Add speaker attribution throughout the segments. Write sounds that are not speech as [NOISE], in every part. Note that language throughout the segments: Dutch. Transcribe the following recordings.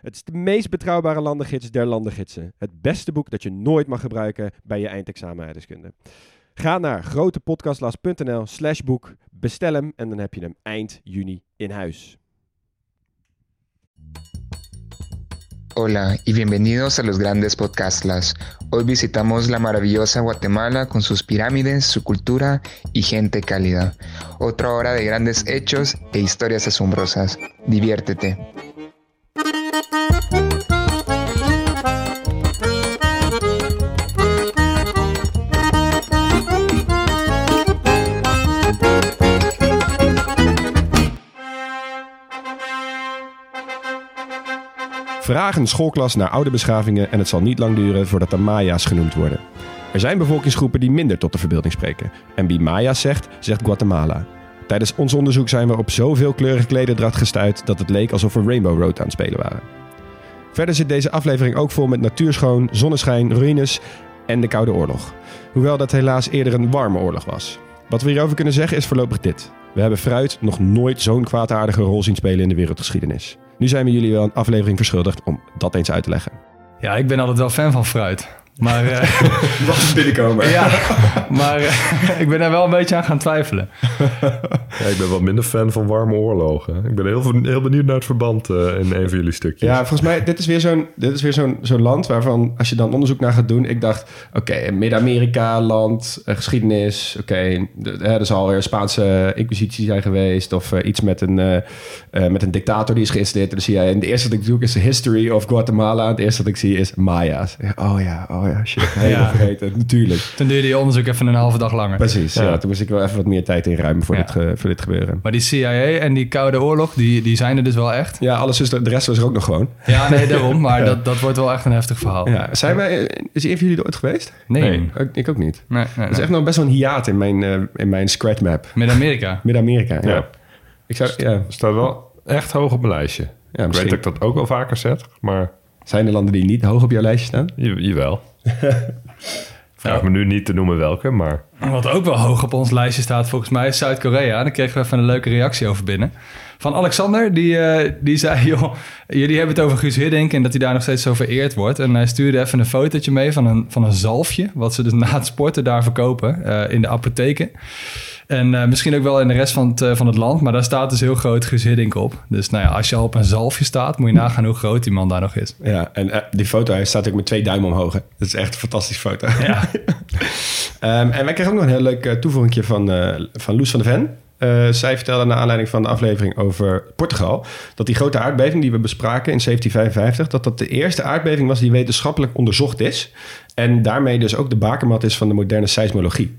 Speaker 1: Het is de meest betrouwbare landengids der landengidsen. Het beste boek dat je nooit mag gebruiken bij je eindexamen aardrijkskunde. Ga naar grotepodcastlas.nl slash boek, bestel hem en dan heb je hem eind juni in huis.
Speaker 2: Hola y bienvenidos a los grandes podcastlas. Hoy visitamos la maravillosa Guatemala con sus pirámides, su cultura y gente cálida. Otra hora de grandes hechos e historias asombrosas. Diviértete.
Speaker 1: Vraag een schoolklas naar oude beschavingen en het zal niet lang duren voordat er Maya's genoemd worden. Er zijn bevolkingsgroepen die minder tot de verbeelding spreken. En wie Maya's zegt, zegt Guatemala. Tijdens ons onderzoek zijn we op zoveel kleurige klederdracht gestuurd dat het leek alsof we Rainbow Road aan het spelen waren. Verder zit deze aflevering ook vol met natuurschoon, zonneschijn, ruïnes en de Koude Oorlog. Hoewel dat helaas eerder een warme oorlog was. Wat we hierover kunnen zeggen is voorlopig dit. We hebben fruit nog nooit zo'n kwaadaardige rol zien spelen in de wereldgeschiedenis. Nu zijn we jullie wel een aflevering verschuldigd om dat eens uit te leggen.
Speaker 3: Ja, ik ben altijd wel fan van fruit. Maar, uh,
Speaker 1: Wat een binnenkomen.
Speaker 3: ja, maar uh, ik ben er wel een beetje aan gaan twijfelen.
Speaker 4: Ja, ik ben wat minder fan van warme oorlogen. Ik ben heel, heel benieuwd naar het verband uh, in een van jullie stukjes.
Speaker 1: Ja, volgens mij, dit is weer zo'n, dit is weer zo'n, zo'n land waarvan, als je dan onderzoek naar gaat doen, ik dacht, oké, okay, Midden-Amerika, land, geschiedenis, oké, okay, er zal weer Spaanse inquisitie zijn geweest of iets met een, met een dictator die is geïnstalleerd door de CIA. En de eerste dat ik doe is de history of Guatemala. Het eerste dat ik zie is Maya's. Oh ja, oh ja, shit, [LAUGHS] helemaal ja. vergeten, natuurlijk.
Speaker 3: Toen duurde je onderzoek even een halve dag langer.
Speaker 1: Precies, ja. ja. Toen moest ik wel even wat meer tijd inruimen voor, ja. dit, ge, voor dit gebeuren.
Speaker 3: Maar die CIA en die Koude Oorlog, die, die zijn er dus wel echt?
Speaker 1: Ja, alles is er, de rest was er ook nog gewoon.
Speaker 3: Ja, nee, [LAUGHS] daarom. Maar dat, dat wordt wel echt een heftig verhaal.
Speaker 1: Ja. Zijn wij, is een van jullie er ooit geweest?
Speaker 3: Nee. nee.
Speaker 1: Ik, ik ook niet.
Speaker 3: Nee, nee,
Speaker 1: dat is echt nog best wel een hiaat in mijn, uh, in mijn scratch map.
Speaker 3: Midden-Amerika? [LAUGHS]
Speaker 1: Midden-Amerika, ja. Ik zou, ja.
Speaker 4: Staat wel echt hoog op mijn lijstje. Ja, ik weet dat ik dat ook wel vaker zet, maar...
Speaker 1: Zijn er landen die niet hoog op jouw lijstje staan?
Speaker 4: Je, jawel. [LAUGHS] Vraag me nu niet te noemen welke, maar...
Speaker 3: Wat ook wel hoog op ons lijstje staat volgens mij is Zuid-Korea. Daar kregen we even een leuke reactie over binnen. Van Alexander, die, uh, die zei... [LAUGHS] joh, jullie hebben het over Guus Hiddink en dat hij daar nog steeds zo vereerd wordt. En hij stuurde even een fotootje mee van een, van een zalfje... wat ze dus na het sporten daar verkopen uh, in de apotheken. En uh, misschien ook wel in de rest van het, van het land. Maar daar staat dus heel groot Guus Hiddink op. Dus nou ja, als je al op een zalfje staat... moet je nagaan hoe groot die man daar nog is.
Speaker 1: Ja, en die foto hij staat ook met twee duimen omhoog. Dat is echt een fantastische foto.
Speaker 3: Ja.
Speaker 1: um, [LAUGHS] en wij kregen ook nog een heel leuk toevoeging van, van Loes van de Ven. Uh, zij vertelde naar aanleiding van de aflevering over Portugal... dat die grote aardbeving die we bespraken in 1755... dat dat de eerste aardbeving was die wetenschappelijk onderzocht is... en daarmee dus ook de bakermat is van de moderne seismologie.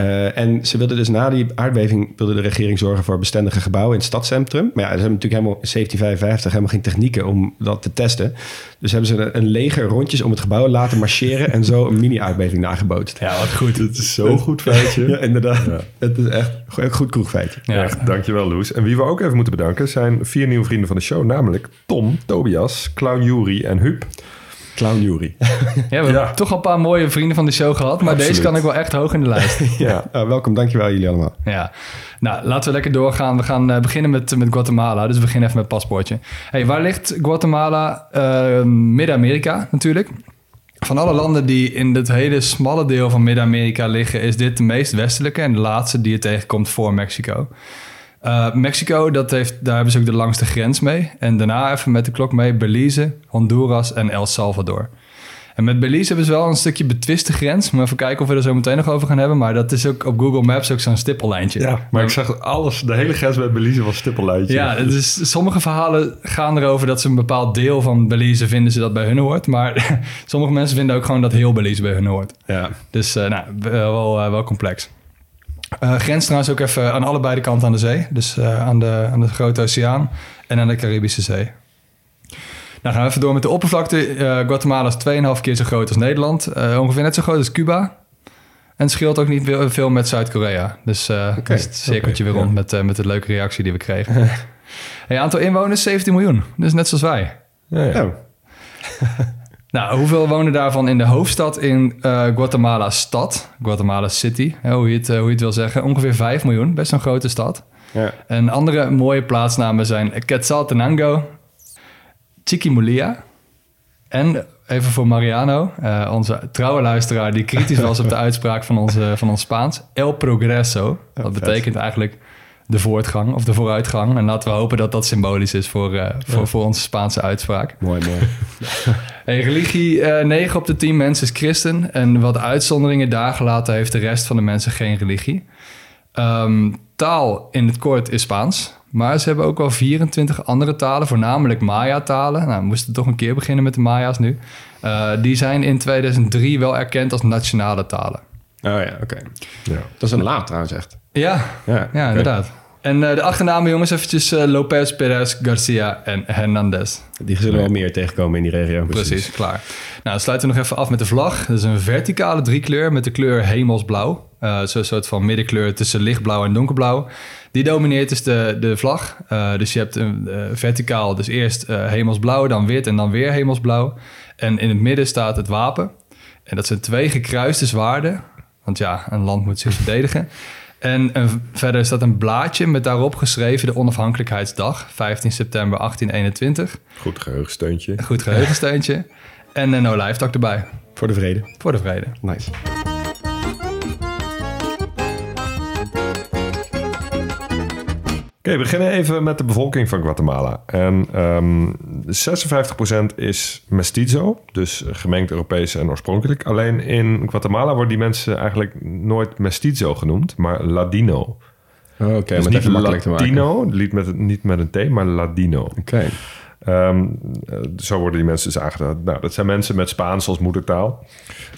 Speaker 1: Uh, en ze wilden dus na die aardbeving wilde de regering zorgen voor bestendige gebouwen in het stadscentrum. Maar ja, ze hebben natuurlijk helemaal in 1755 helemaal geen technieken om dat te testen. Dus hebben ze een leger rondjes om het gebouw laten marcheren en zo een mini-aardbeving nagebootst.
Speaker 3: Ja, wat goed.
Speaker 4: Het is zo'n goed feitje.
Speaker 1: ja, inderdaad. Ja. Het is echt een goed kroegfeitje.
Speaker 4: Ja, echt. Dankjewel, Loes. En wie we ook even moeten bedanken zijn vier nieuwe vrienden van de show, namelijk Tom, Tobias, Clown Jury en Huub.
Speaker 1: Clown Jury. [LAUGHS]
Speaker 3: Ja, we hebben ja. toch al een paar mooie vrienden van de show gehad. Maar Absoluut. deze kan ik wel echt hoog in de lijst. [LAUGHS]
Speaker 1: ja, uh, welkom. Dankjewel jullie allemaal.
Speaker 3: Ja. Nou, laten we lekker doorgaan. We gaan uh, beginnen met, met Guatemala. Dus we beginnen even met het paspoortje. Hey, waar ligt Guatemala? Uh, Midden-Amerika natuurlijk. Van alle landen die in het hele smalle deel van Midden-Amerika liggen... is dit de meest westelijke en de laatste die je tegenkomt voor Mexico. Uh, Mexico, dat heeft, daar hebben ze ook de langste grens mee. En daarna even met de klok mee Belize, Honduras en El Salvador. En met Belize hebben ze wel een stukje betwiste grens. Maar even kijken of we er zo meteen nog over gaan hebben. Maar dat is ook op Google Maps ook zo'n stippellijntje.
Speaker 4: Ja, maar ik zag alles, de hele grens met Belize was stippellijntje.
Speaker 3: Ja, dus sommige verhalen gaan erover dat ze een bepaald deel van Belize vinden ze dat bij hun hoort. Maar [LAUGHS] sommige mensen vinden ook gewoon dat heel Belize bij hun hoort.
Speaker 1: Ja.
Speaker 3: Dus uh, nou, wel, uh, wel complex. Uh, grens trouwens ook even aan allebei de kanten aan de zee. Dus uh, aan, de, aan de Grote Oceaan en aan de Caribische Zee. Nou gaan we even door met de oppervlakte. Eh, Guatemala is 2,5 keer zo groot als Nederland. Eh, ongeveer net zo groot als Cuba. En het scheelt ook niet veel- met Zuid-Korea. Dus eh
Speaker 1: Oké,
Speaker 3: is het cirkeltje weer rond met, eh, met de leuke reactie die we kregen. [LAUGHS] hey, aantal inwoners 17 miljoen. Dus net zoals wij.
Speaker 4: Ja, ja. [LAUGHS]
Speaker 1: Oh,
Speaker 3: Nou, hoeveel wonen daarvan in de hoofdstad in eh, Guatemala stad? Guatemala City, hè, hoe, je het, eh, hoe je het wil zeggen. Ongeveer 5 miljoen, best een grote stad.
Speaker 1: ja.
Speaker 3: En andere mooie plaatsnamen zijn Quetzaltenango, Chiquimulia en even voor Mariano, eh, onze trouwe luisteraar die kritisch was op de [LAUGHS] uitspraak van, onze, van ons Spaans, El Progreso. Dat
Speaker 1: vet.
Speaker 3: betekent eigenlijk de voortgang of de vooruitgang. En laten we hopen dat dat symbolisch is voor, eh, voor, voor onze Spaanse uitspraak.
Speaker 1: Mooi, mooi. [LAUGHS]
Speaker 3: Hey, religie, eh 9 op de 10 mensen is christen. En wat uitzonderingen daar gelaten heeft de rest van de mensen geen religie. Ehm, taal in het kort is Spaans. Maar ze hebben ook wel 24 andere talen, voornamelijk Maya-talen. Nou, we moesten toch een keer beginnen met de Maya's nu. Eh, die zijn in 2003 wel erkend als nationale talen.
Speaker 1: Oh ja, oké.
Speaker 4: Ja.
Speaker 1: Dat is een laat trouwens echt.
Speaker 3: Ja,
Speaker 1: Ja,
Speaker 3: ja inderdaad. En eh, de achternamen, jongens, eventjes eh, Lopez, Perez, Garcia en Hernandez.
Speaker 1: Die zullen wel meer tegenkomen in die regio.
Speaker 3: Precies, klaar. Nou, dan sluiten we nog even af met de vlag. Dat is een verticale driekleur met de kleur hemelsblauw. Eh Zo'n soort van middenkleur tussen lichtblauw en donkerblauw. Die domineert dus de, de vlag. Eh, dus je hebt een eh, verticaal, dus eerst eh, hemelsblauw, dan wit en dan weer hemelsblauw. En in het midden staat het wapen. En dat zijn twee gekruiste zwaarden. Want ja, een land moet zich verdedigen. En een- verder staat een blaadje met daarop geschreven de onafhankelijkheidsdag, 15 september 1821.
Speaker 4: Goed geheugensteuntje.
Speaker 3: Goed geheugensteuntje. En een no-life erbij.
Speaker 1: Voor de vrede.
Speaker 3: Voor de vrede.
Speaker 1: Nice.
Speaker 4: We beginnen even met de bevolking van Guatemala. En ehm 56% is mestizo, dus gemengd Europees en oorspronkelijk. Alleen in Guatemala worden die mensen eigenlijk nooit mestizo genoemd, maar Ladino.
Speaker 1: Oh, Oké,
Speaker 4: dus
Speaker 1: om het
Speaker 4: niet
Speaker 1: makkelijk te maken.
Speaker 4: Latino, niet met, niet met een T, maar Ladino.
Speaker 1: Oké.
Speaker 4: Ehm, eh, zo worden die mensen dus aangeduid. Nou, dat zijn mensen met Spaans als moedertaal.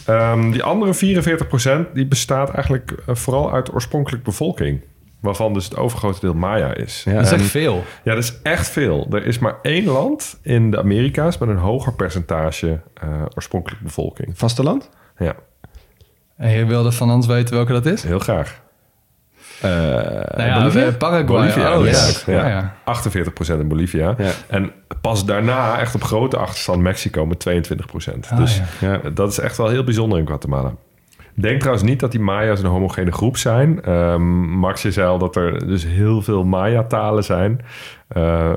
Speaker 4: Ehm, die andere 44% die bestaat eigenlijk eh, vooral uit oorspronkelijk bevolking. Waarvan dus het overgrote deel Maya is.
Speaker 1: Ja,
Speaker 3: Dat is echt veel.
Speaker 4: ja, dat is echt veel. Er is maar één land in de Amerika's met een hoger percentage eh oorspronkelijke bevolking.
Speaker 1: Vasteland?
Speaker 4: Ja,
Speaker 3: En je wilde van ons weten welke dat is?
Speaker 4: heel graag.
Speaker 1: Eh
Speaker 3: Nou ja,
Speaker 1: Bolivia?
Speaker 3: eh, Paraguay.
Speaker 4: Bolivia,
Speaker 3: oh,
Speaker 4: yes.
Speaker 3: ja.
Speaker 4: Ja.
Speaker 3: Ja, ja.
Speaker 4: 48% in Bolivia.
Speaker 1: Ja.
Speaker 4: En pas daarna, echt op grote achterstand, Mexico met 22%.
Speaker 3: Ah,
Speaker 4: dus
Speaker 3: ja.
Speaker 1: Ja.
Speaker 4: dat is echt wel heel bijzonder in Guatemala. Denk trouwens niet dat die Maya's een homogene groep zijn. Ehm Max, je zei al dat er dus heel veel Maya-talen zijn. Eh,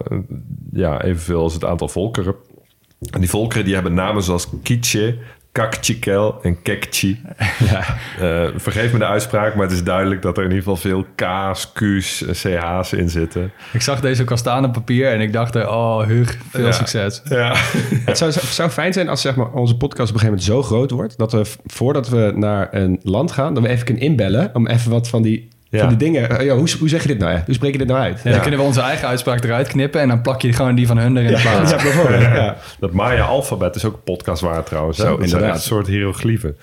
Speaker 4: ja, evenveel als het aantal volkeren. En die volkeren die hebben namen zoals Quiche, Kakchikel en Kekchi. [LAUGHS] Eh, vergeef me de uitspraak, maar het is duidelijk dat er in ieder geval veel K's, Q's, en CH's in zitten.
Speaker 3: Ik zag deze ook al staan op papier en ik dacht, er, oh Hug, veel
Speaker 4: Ja.
Speaker 3: succes.
Speaker 4: Ja. [LAUGHS]
Speaker 1: Het zou, zou fijn zijn als zeg maar, onze podcast op een gegeven moment zo groot wordt... dat we voordat we naar een land gaan... dat we even kunnen inbellen om even wat van die,
Speaker 4: Ja.
Speaker 1: van die dingen... eh, ja, hoe, hoe zeg je dit nou? hè? Hoe spreek je dit nou uit?
Speaker 3: Ja, Dan kunnen we onze eigen uitspraak eruit knippen en dan plak je gewoon die van hun erin plaats.
Speaker 1: Ja, bijvoorbeeld. Ja.
Speaker 4: Dat Maya-alfabet is ook een podcast waard trouwens.
Speaker 1: Zo, inderdaad.
Speaker 4: een soort hieroglyphen.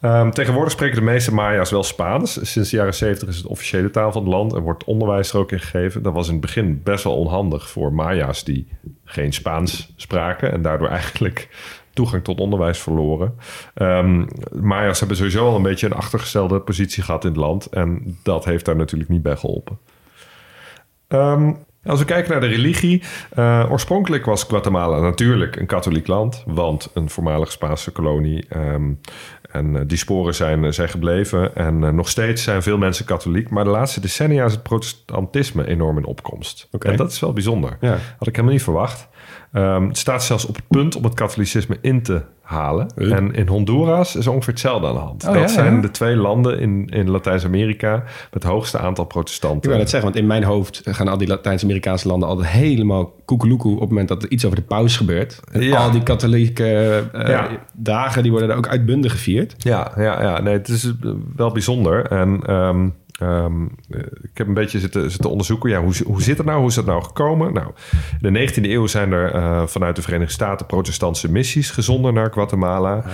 Speaker 4: Ehm, tegenwoordig spreken de meeste Maya's wel Spaans. Sinds de jaren 70 is het officiële taal van het land en wordt onderwijs er ook in gegeven. Dat was in het begin best wel onhandig voor Maya's die geen Spaans spraken en daardoor eigenlijk toegang tot onderwijs verloren. Ehm Maya's hebben sowieso al een beetje een achtergestelde positie gehad in het land en dat heeft daar natuurlijk niet bij geholpen. Ehm, als we kijken naar de religie. eh, oorspronkelijk was Guatemala natuurlijk een katholiek land. Want een voormalig Spaanse kolonie. ehm, en eh, die sporen zijn, eh, zijn gebleven. En eh, nog steeds zijn veel mensen katholiek. Maar de laatste decennia is het protestantisme enorm in opkomst. En dat is wel bijzonder.
Speaker 1: Ja.
Speaker 4: Had ik helemaal niet verwacht. Ehm, het staat zelfs op het punt om het katholicisme in te halen. En in Honduras is ongeveer hetzelfde aan de hand.
Speaker 3: Oh,
Speaker 4: dat
Speaker 3: ja,
Speaker 4: zijn
Speaker 3: ja.
Speaker 4: de twee landen in, in Latijns-Amerika... met het hoogste aantal
Speaker 1: Ik
Speaker 4: protestanten.
Speaker 1: wil het zeggen, want in mijn hoofd gaan al die Latijns-Amerikaanse landen altijd helemaal koekeloekoe op het moment dat er iets over de paus gebeurt. En
Speaker 4: Ja.
Speaker 1: Al die katholieke eh, dagen, die worden er ook uitbundig gevierd.
Speaker 4: Ja, ja, ja. Nee, het is wel bijzonder. En ehm, ehm, eh, ik heb een beetje zitten, zitten onderzoeken. Ja, hoe, hoe zit het nou? Hoe is dat nou gekomen? Nou, in de 19e eeuw zijn er eh, vanuit de Verenigde Staten protestantse missies gezonden naar Guatemala.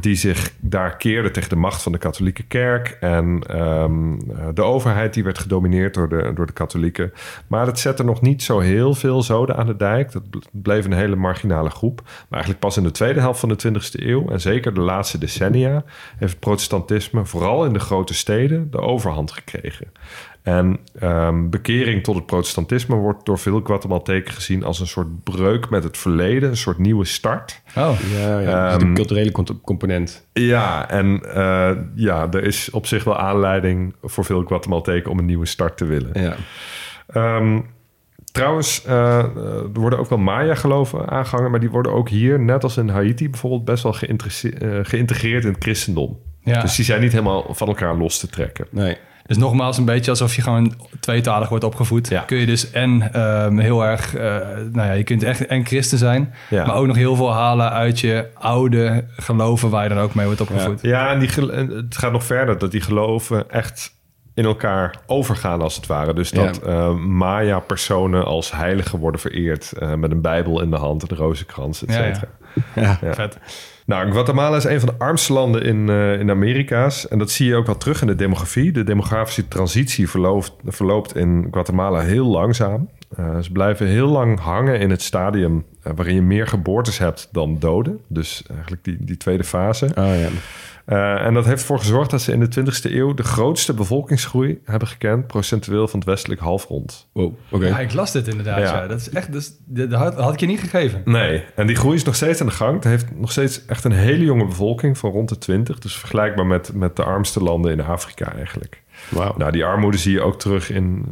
Speaker 4: Die zich daar keerde tegen de macht van de katholieke kerk. En ehm, de overheid die werd gedomineerd door de, door de katholieken. Maar het zette nog niet zo heel veel zoden aan de dijk. Dat bleef een hele marginale groep. Maar eigenlijk pas in de tweede helft van de 20e eeuw... en zeker de laatste decennia... heeft het protestantisme vooral in de grote steden de overhand gekregen. En um, bekering tot het protestantisme wordt door veel Guatemalteken gezien als een soort breuk met het verleden, een soort nieuwe start.
Speaker 1: Oh, ja, ja. Um, de culturele component.
Speaker 4: Ja, en uh, ja, er is op zich wel aanleiding voor veel Guatemalteken om een nieuwe start te willen.
Speaker 1: Ja.
Speaker 4: Um, trouwens, uh, er worden ook wel Maya-geloven aangehangen, maar die worden ook hier, net als in Haiti bijvoorbeeld, best wel uh, geïntegreerd in het christendom. Ja. Dus die zijn niet helemaal van elkaar los te trekken.
Speaker 1: Nee.
Speaker 3: Dus nogmaals, een beetje alsof je gewoon tweetalig wordt opgevoed.
Speaker 4: Ja.
Speaker 3: Kun je dus en um, heel erg, uh, nou ja, je kunt echt en christen zijn, ja. maar ook nog heel veel halen uit je oude geloven waar je dan ook mee wordt opgevoed.
Speaker 4: Ja, ja en die, het gaat nog verder, dat die geloven echt in elkaar overgaan als het ware. Dus dat ja. uh, Maya-personen als heiligen worden vereerd uh, met een bijbel in de hand, en de rozenkrans, et cetera.
Speaker 3: Ja, ja. vet.
Speaker 4: Nou, Guatemala is een van de armste landen in, uh, in Amerika's. En dat zie je ook wel terug in de demografie. De demografische transitie verloopt, verloopt in Guatemala heel langzaam. Uh, ze blijven heel lang hangen in het stadium uh, waarin je meer geboortes hebt dan doden. Dus eigenlijk die, die tweede fase.
Speaker 1: Oh, ja.
Speaker 4: Uh, en dat heeft ervoor gezorgd dat ze in de 20e eeuw de grootste bevolkingsgroei hebben gekend, procentueel van het westelijk halfrond.
Speaker 1: Wow, oké. Okay.
Speaker 3: Ja, ik las dit inderdaad. Ja. ja. Dat is echt, dus, dat had, had, ik je niet gegeven.
Speaker 4: Nee, en die groei is nog steeds aan de gang. Het heeft nog steeds echt een hele jonge bevolking van rond de 20. Dus vergelijkbaar met, met de armste landen in Afrika eigenlijk.
Speaker 1: Wow.
Speaker 4: Nou, die armoede zie je ook terug in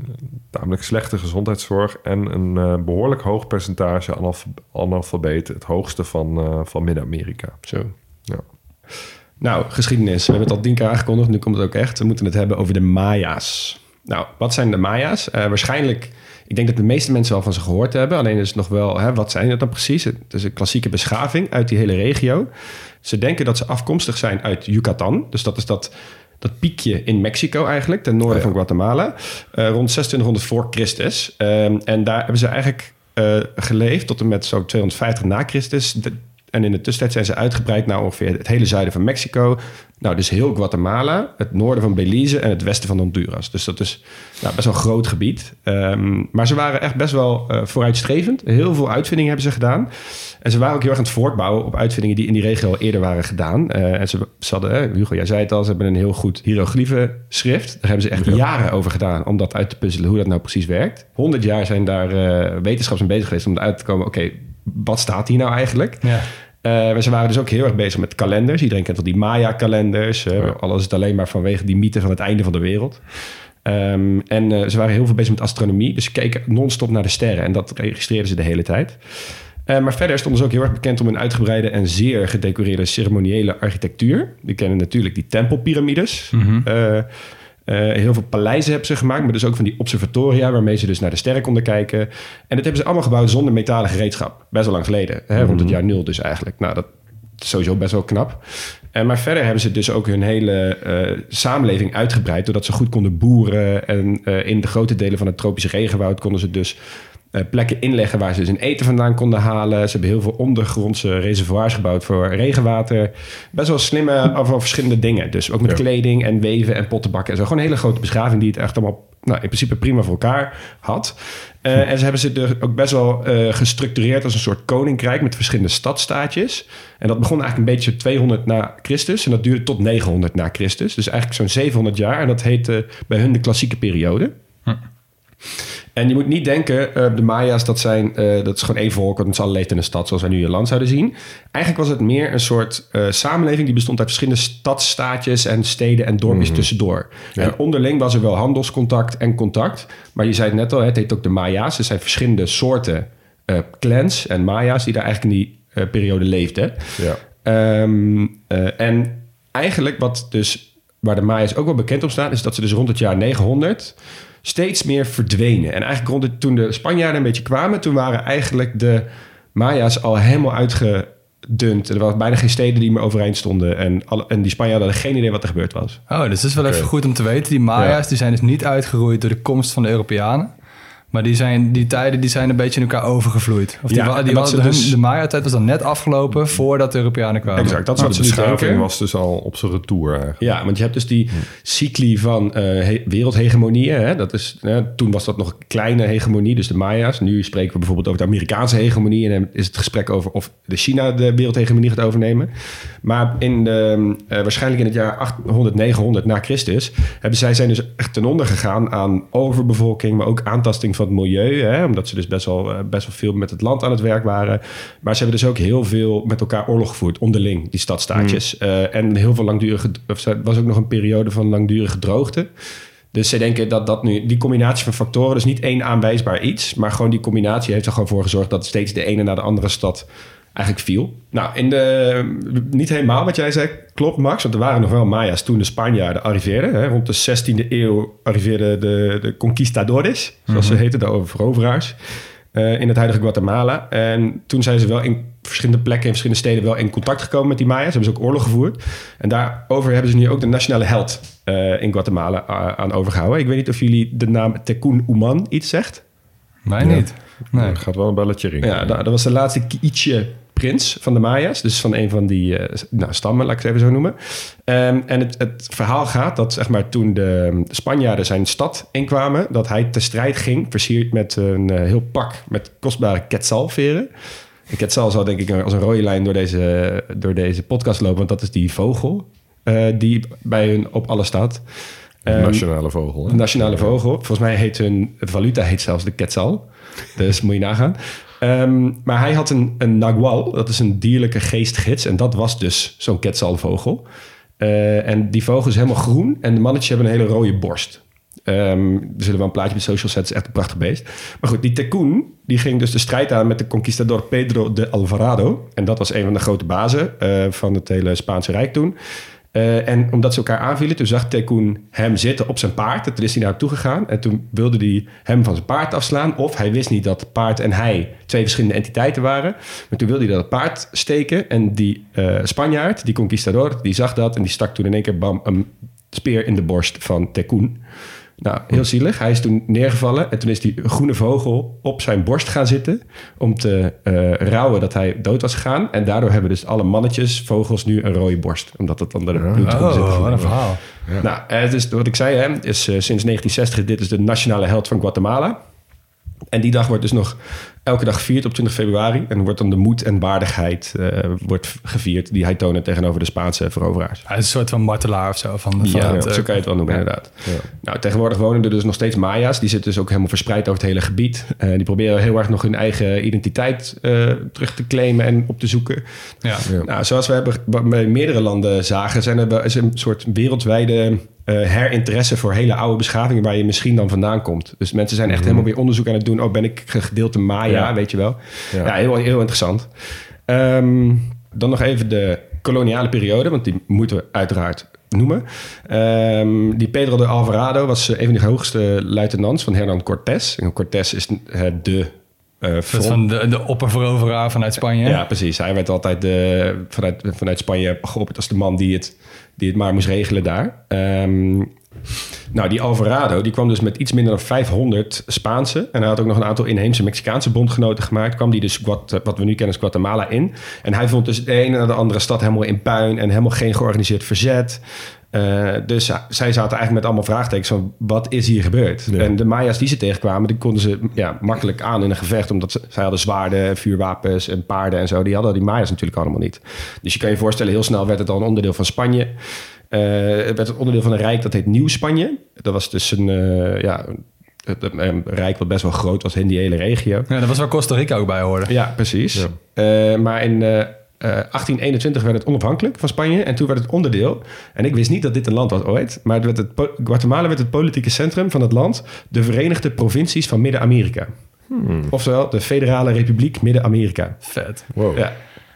Speaker 4: tamelijk slechte gezondheidszorg en een uh, behoorlijk hoog percentage analf analfabeten. Het hoogste van, uh, van Midden-Amerika.
Speaker 1: Zo.
Speaker 4: Ja.
Speaker 1: Nou, geschiedenis. We hebben het al tien keer aangekondigd. Nu komt het ook echt. We moeten het hebben over de Maya's. Nou, wat zijn de Maya's? Uh, waarschijnlijk, ik denk dat de meeste mensen wel van ze gehoord hebben. Alleen is het nog wel, hè, wat zijn het dan precies? Het is een klassieke beschaving uit die hele regio. Ze denken dat ze afkomstig zijn uit Yucatan. Dus dat is dat, dat piekje in Mexico eigenlijk, ten noorden oh ja. van Guatemala. Uh, rond 2600 voor Christus. Um, en daar hebben ze eigenlijk uh, geleefd tot en met zo 250 na Christus. En in de tussentijd zijn ze uitgebreid naar ongeveer het hele zuiden van Mexico. Nou, dus heel Guatemala, het noorden van Belize en het westen van Honduras. Dus dat is nou, best wel een groot gebied. Um, maar ze waren echt best wel uh, vooruitstrevend. Heel veel uitvindingen hebben ze gedaan. En ze waren ook heel erg aan het voortbouwen op uitvindingen die in die regio al eerder waren gedaan. Uh, en ze, ze hadden, Hugo, jij zei het al, ze hebben een heel goed hieroglyphen schrift. Daar hebben ze echt ja. jaren over gedaan om dat uit te puzzelen, hoe dat nou precies werkt. 100 jaar zijn daar uh, wetenschappers mee bezig geweest om eruit te komen, oké, okay, wat staat hier nou eigenlijk?
Speaker 3: Ja.
Speaker 1: Uh, ze waren dus ook heel erg bezig met kalenders. Iedereen kent wel die Maya-kalenders. Uh. Alles is het alleen maar vanwege die mythe van het einde van de wereld. Um, en uh, ze waren heel veel bezig met astronomie. Dus ze keken non-stop naar de sterren. En dat registreerden ze de hele tijd. Uh, maar verder stonden ze ook heel erg bekend om hun uitgebreide en zeer gedecoreerde ceremoniële architectuur. Die kennen natuurlijk die tempelpyramides. Mm -hmm. Uh, heel veel paleizen hebben ze gemaakt, maar dus ook van die observatoria waarmee ze dus naar de sterren konden kijken. En dat hebben ze allemaal gebouwd zonder metalen gereedschap. Best wel lang geleden, hè, rond het jaar nul dus eigenlijk. Nou, dat is sowieso best wel knap. Uh, maar verder hebben ze dus ook hun hele uh, samenleving uitgebreid, doordat ze goed konden boeren. En in de grote delen van het tropische regenwoud konden ze dus plekken inleggen waar ze dus hun eten vandaan konden halen. Ze hebben heel veel ondergrondse reservoirs gebouwd voor regenwater. Best wel slimme over verschillende dingen. Dus ook met ja. kleding en weven en pottenbakken en zo. Gewoon een hele grote beschaving die het echt allemaal nou, in principe prima voor elkaar had. Uh, en ze hebben ze dus ook best wel uh, gestructureerd als een soort koninkrijk met verschillende stadstaatjes. En dat begon eigenlijk een beetje 200 na Christus en dat duurde tot 900 na Christus. Dus eigenlijk zo'n 700 jaar en dat heette bij hun de klassieke periode. En je moet niet denken, uh, de Maya's, dat, zijn, uh, dat is gewoon één volk, dat alle leeft in een stad zoals wij nu je land zouden zien. Eigenlijk was het meer een soort uh, samenleving die bestond uit verschillende stadstaatjes en steden en dorpjes mm -hmm. tussendoor. Ja. En onderling was er wel handelscontact en contact. Maar je zei het net al, het heet ook de Maya's. Er zijn verschillende soorten clans en Maya's die daar eigenlijk in die periode leefden.
Speaker 4: Ja.
Speaker 1: Um, en eigenlijk wat dus, waar de Maya's ook wel bekend op staan, is dat ze dus rond het jaar 900 steeds meer verdwenen. En eigenlijk rond het, toen de Spanjaarden een beetje kwamen... toen waren eigenlijk de Maya's al helemaal uitgedund. Er waren bijna geen steden die meer overeind stonden. En, alle, en die Spanjaarden hadden geen idee wat er gebeurd was.
Speaker 3: Oh, dus dat is wel okay. even goed om te weten. Die Maya's ja. die zijn dus niet uitgeroeid door de komst van de Europeanen... Maar die, zijn, die tijden die zijn een beetje in elkaar overgevloeid. Of die,
Speaker 1: Ja,
Speaker 3: die was,
Speaker 1: dus-
Speaker 3: De Maya-tijd was dan net afgelopen voordat de Europeanen kwamen.
Speaker 1: Exact, dat is
Speaker 4: Nou,
Speaker 1: wat
Speaker 4: de
Speaker 1: ze nu
Speaker 4: beschaving was dus al op zijn retour eigenlijk.
Speaker 1: Ja, want je hebt dus die cycli van eh, he- wereldhegemonieën. Hè? Dat is, eh, toen was dat nog een kleine hegemonie, dus de Maya's. Nu spreken we bijvoorbeeld over de Amerikaanse hegemonie... en dan is het gesprek over of de China de wereldhegemonie gaat overnemen. Maar in de, eh, waarschijnlijk in het jaar 800, 900 na Christus... hebben zij zijn dus echt ten onder gegaan aan overbevolking... maar ook aantasting van het milieu. Hè? Omdat ze dus best wel, eh, best wel veel met het land aan het werk waren. Maar ze hebben dus ook heel veel met elkaar oorlog gevoerd, onderling, die stadstaatjes. Eh, en heel veel langdurige, of er was ook nog een periode van langdurige droogte. Dus ze denken dat dat nu, die combinatie van factoren, dus niet één aanwijsbaar iets, maar gewoon die combinatie heeft er gewoon voor gezorgd dat steeds de ene naar de andere stad eigenlijk viel. Nou, in de, niet helemaal wat jij zei, klopt Max, want er waren nog wel Maya's toen de Spanjaarden arriveerden. Hè. Rond de 16e eeuw arriveerden de, de conquistadores, zoals ze heten, de veroveraars eh, in het huidige Guatemala. En toen zijn ze wel in verschillende plekken, in verschillende steden, wel in contact gekomen met die Maya's. Hebben ze ook oorlog gevoerd. En daarover hebben ze nu ook de nationale held eh, in Guatemala eh, aan overgehouden. Ik weet niet of jullie de naam Tecún Uman iets zegt.
Speaker 3: Mij niet. Nee.
Speaker 4: Er gaat wel een belletje rinkelen.
Speaker 1: Ja, dat, dat was de laatste Kiiche prins van de Maya's. Dus van een van die eh, nou, stammen, laat ik het even zo noemen. Ehm, en het, het verhaal gaat dat zeg maar, toen de Spanjaarden zijn stad inkwamen... dat hij te strijd ging, versierd met een eh, heel pak met kostbare quetzalveren. En quetzal zal denk ik als een rode lijn door deze, door deze podcast lopen... want dat is die vogel eh, die bij hun op alles staat. Ehm,
Speaker 4: nationale vogel. hè?
Speaker 1: nationale vogel. Volgens mij heet hun valuta heet zelfs de quetzal. Dus moet je nagaan. Ehm, maar hij had een, een nagual. Dat is een dierlijke geestgids. En dat was dus zo'n quetzalvogel. Eh, en die vogel is helemaal groen. En de mannetjes hebben een hele rode borst. Ehm, er zullen wel een plaatje bij social set. Het is echt een prachtig beest. Maar goed, die Tecún, die ging dus de strijd aan met de conquistador Pedro de Alvarado. En dat was een van de grote bazen eh, van het hele Spaanse Rijk toen. Eh, en omdat ze elkaar aanvielen, toen zag Tecún hem zitten op zijn paard. En toen is hij naar hem toe gegaan. En toen wilde hij hem van zijn paard afslaan. Of hij wist niet dat paard en hij twee verschillende entiteiten waren. Maar toen wilde hij dat het paard steken. En die eh, Spanjaard, die conquistador, die zag dat. En die stak toen in één keer bam, een speer in de borst van Tecún. Nou, heel zielig. Hij is toen neergevallen en toen is die groene vogel op zijn borst gaan zitten om te eh, rouwen dat hij dood was gegaan. En daardoor hebben dus alle mannetjes, vogels, nu een rode borst. Omdat het onder de bloedgroep zit.
Speaker 3: Oh, wat een verhaal.
Speaker 1: Nou, het is, wat ik zei, hè, is eh, sinds 1960, dit is de nationale held van Guatemala. En die dag wordt dus nog elke dag gevierd op 20 februari. En wordt dan de moed en waardigheid eh, wordt gevierd die hij toonde tegenover de Spaanse veroveraars.
Speaker 3: Hij is een soort van martelaar of zo. Van, van
Speaker 1: Ja,
Speaker 3: het,
Speaker 1: zo
Speaker 3: eh,
Speaker 1: kan je het wel noemen, inderdaad. Nou, tegenwoordig wonen er dus nog steeds Maya's. Die zitten dus ook helemaal verspreid over het hele gebied. Eh, die proberen heel erg nog hun eigen identiteit eh, terug te claimen en op te zoeken.
Speaker 3: ja.
Speaker 1: Nou, zoals we hebben bij meerdere landen zagen, zijn er is een soort wereldwijde eh, herinteresse voor hele oude beschavingen waar je misschien dan vandaan komt. Dus mensen zijn echt helemaal weer onderzoek aan het doen. Oh, ben ik gedeelte Maya,
Speaker 4: Ja.
Speaker 1: weet je wel? Ja,
Speaker 4: Ja.
Speaker 1: heel, heel interessant. Ehm, dan nog even de koloniale periode, want die moeten we uiteraard noemen. Ehm, die Pedro de Alvarado was eh, een van de hoogste luitenants van Hernán Cortés. En Cortés is eh, de eh front-
Speaker 3: van de, de opperveroveraar vanuit Spanje.
Speaker 1: ja, precies. Hij werd altijd de, vanuit, vanuit Spanje geopperd als de man die het, die het maar moest regelen daar. Ehm, nou, die Alvarado die kwam dus met iets minder dan 500 Spaanse. En hij had ook nog een aantal inheemse Mexicaanse bondgenoten gemaakt. Kwam die dus Guat- wat we nu kennen als Guatemala in. En hij vond dus de ene naar de andere stad helemaal in puin. En helemaal geen georganiseerd verzet. Eh, dus zij zaten eigenlijk met allemaal vraagtekens van wat is hier gebeurd?
Speaker 4: Ja.
Speaker 1: En de Maya's die ze tegenkwamen, die konden ze ja, makkelijk aan in een gevecht. Omdat ze, zij hadden zwaarden, vuurwapens en paarden en zo. Die hadden die Maya's natuurlijk allemaal niet. Dus je kan je voorstellen, heel snel werd het al een onderdeel van Spanje. Eh, het werd een onderdeel van een rijk dat heet Nieuw-Spanje. Dat was dus een, eh, ja, een, rijk wat best wel groot was in die hele regio.
Speaker 3: Ja, dat was waar Costa Rica ook bij hoorde.
Speaker 1: Ja, precies. Maar in 1821 werd het onafhankelijk van Spanje. En toen werd het onderdeel. En ik wist niet dat dit een land was ooit. Maar het werd het, Guatemala werd het politieke centrum van het land. De Verenigde Provincies van Midden-Amerika. Oftewel de Federale Republiek Midden-Amerika.
Speaker 3: Vet.
Speaker 4: Wow.
Speaker 1: Ja.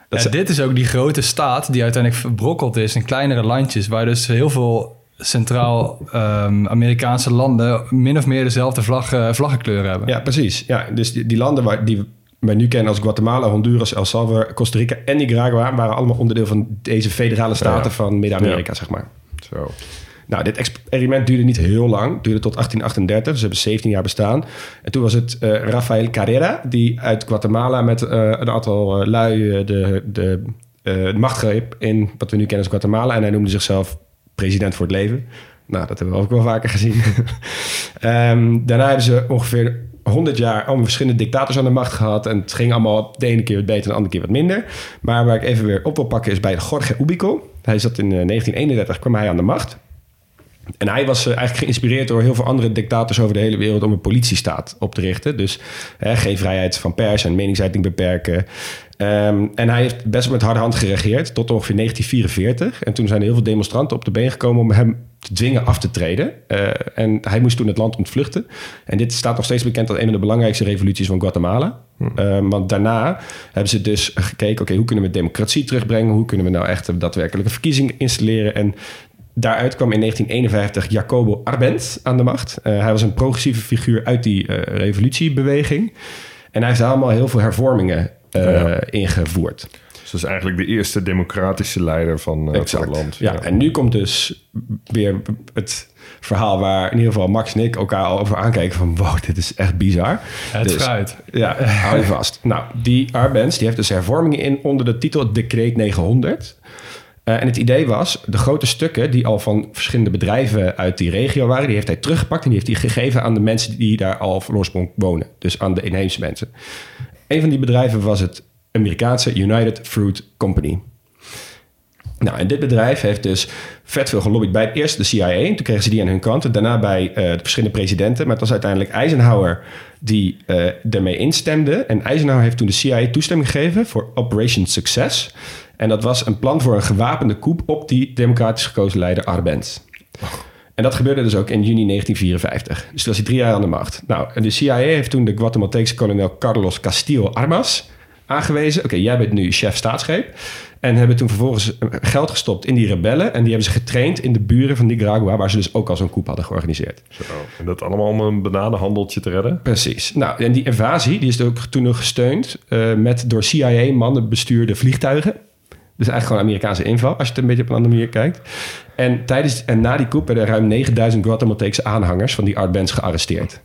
Speaker 1: Dat
Speaker 3: Ja,
Speaker 1: is-
Speaker 3: dit is ook die grote staat die uiteindelijk verbrokkeld is in kleinere landjes, waar dus heel veel Centraal-Amerikaanse landen min of meer dezelfde vlag, eh, vlaggenkleur hebben.
Speaker 1: Ja, precies. Ja, dus die, die landen waar, die wij nu kennen als Guatemala, Honduras, El Salvador, Costa Rica en Nicaragua... waren allemaal onderdeel van deze federale staten van Midden-Amerika, zeg maar.
Speaker 4: Zo.
Speaker 1: Nou, dit experiment duurde niet heel lang. duurde tot 1838, dus ze hebben 17 jaar bestaan. En toen was het uh, Rafael Carrera, die uit Guatemala met uh, een aantal uh, lui de, de, de macht greep in wat we nu kennen als Guatemala. En hij noemde zichzelf president voor het leven. Nou, dat hebben we ook wel vaker gezien. um, [LAUGHS] daarna hebben ze ongeveer 100 jaar allemaal verschillende dictators aan de macht gehad. En het ging allemaal de ene keer wat beter en de andere keer wat minder. Maar waar ik even weer op wil pakken is bij Jorge Ubico. Hij zat in 1931, kwam hij aan de macht. En hij was eigenlijk geïnspireerd door heel veel andere dictators over de hele wereld om een politiestaat op te richten. Dus hè, geen vrijheid van pers en meningsuiting beperken. Um, en hij heeft best met harde hand geregeerd tot ongeveer 1944. En toen zijn er heel veel demonstranten op de been gekomen om hem te dwingen af te treden. Uh, en hij moest toen het land ontvluchten. En dit staat nog steeds bekend als een van de belangrijkste revoluties van Guatemala. Hmm. Uh, want daarna hebben ze dus gekeken, oké, hoe kunnen we democratie terugbrengen? Hoe kunnen we nou echt daadwerkelijke verkiezingen installeren? En Daaruit kwam in 1951 Jacobo Arbenz aan de macht. Uh, hij was een progressieve figuur uit die uh, revolutiebeweging. En hij heeft allemaal heel veel hervormingen ja. ingevoerd.
Speaker 4: Dus dat is eigenlijk de eerste democratische leider van, van het land.
Speaker 1: Ja. ja. en nu komt dus weer het verhaal waar in ieder geval Max en ik elkaar al over aankijken van wow, dit is echt bizar.
Speaker 3: Het dus, fruit.
Speaker 1: Ja, hou je vast. Nou, die Arbenz die heeft dus hervormingen in onder de titel Decreet 900. Uh, en het idee was, de grote stukken die al van verschillende bedrijven uit die regio waren, die heeft hij teruggepakt en die heeft hij gegeven aan de mensen die daar al van oorsprong wonen. Dus aan de inheemse mensen. Een van die bedrijven was het Amerikaanse United Fruit Company. Nou, en dit bedrijf heeft dus vet veel gelobbyd bij eerst de CIA. Toen kregen ze die aan hun kant. Daarna bij uh, de verschillende presidenten. Maar het was uiteindelijk Eisenhower die uh, ermee instemde. En Eisenhower heeft toen de CIA toestemming gegeven voor Operation Success. En dat was een plan voor een gewapende coup op die democratisch gekozen leider Arbenz. En dat gebeurde dus ook in juni 1954. Dus toen was hij drie jaar aan de macht. Nou, en de CIA heeft toen de Guatemalteekse kolonel Carlos Castillo Armas aangewezen. Oké, jij bent nu chef staatsgreep. En hebben toen vervolgens geld gestopt in die rebellen. En die hebben ze getraind in de buren van Nicaragua, waar ze dus ook al zo'n coup hadden georganiseerd.
Speaker 4: Zo, en dat allemaal om een bananenhandeltje te redden?
Speaker 1: Precies. Nou, en die invasie die is ook toen nog gesteund uh, met door CIA-mannen bestuurde vliegtuigen. Dus eigenlijk gewoon Amerikaanse inval, als je het een beetje op een andere manier kijkt. En, tijdens, en na die coup werden ruim 9000 Guatemalteekse aanhangers van die Art Benz gearresteerd.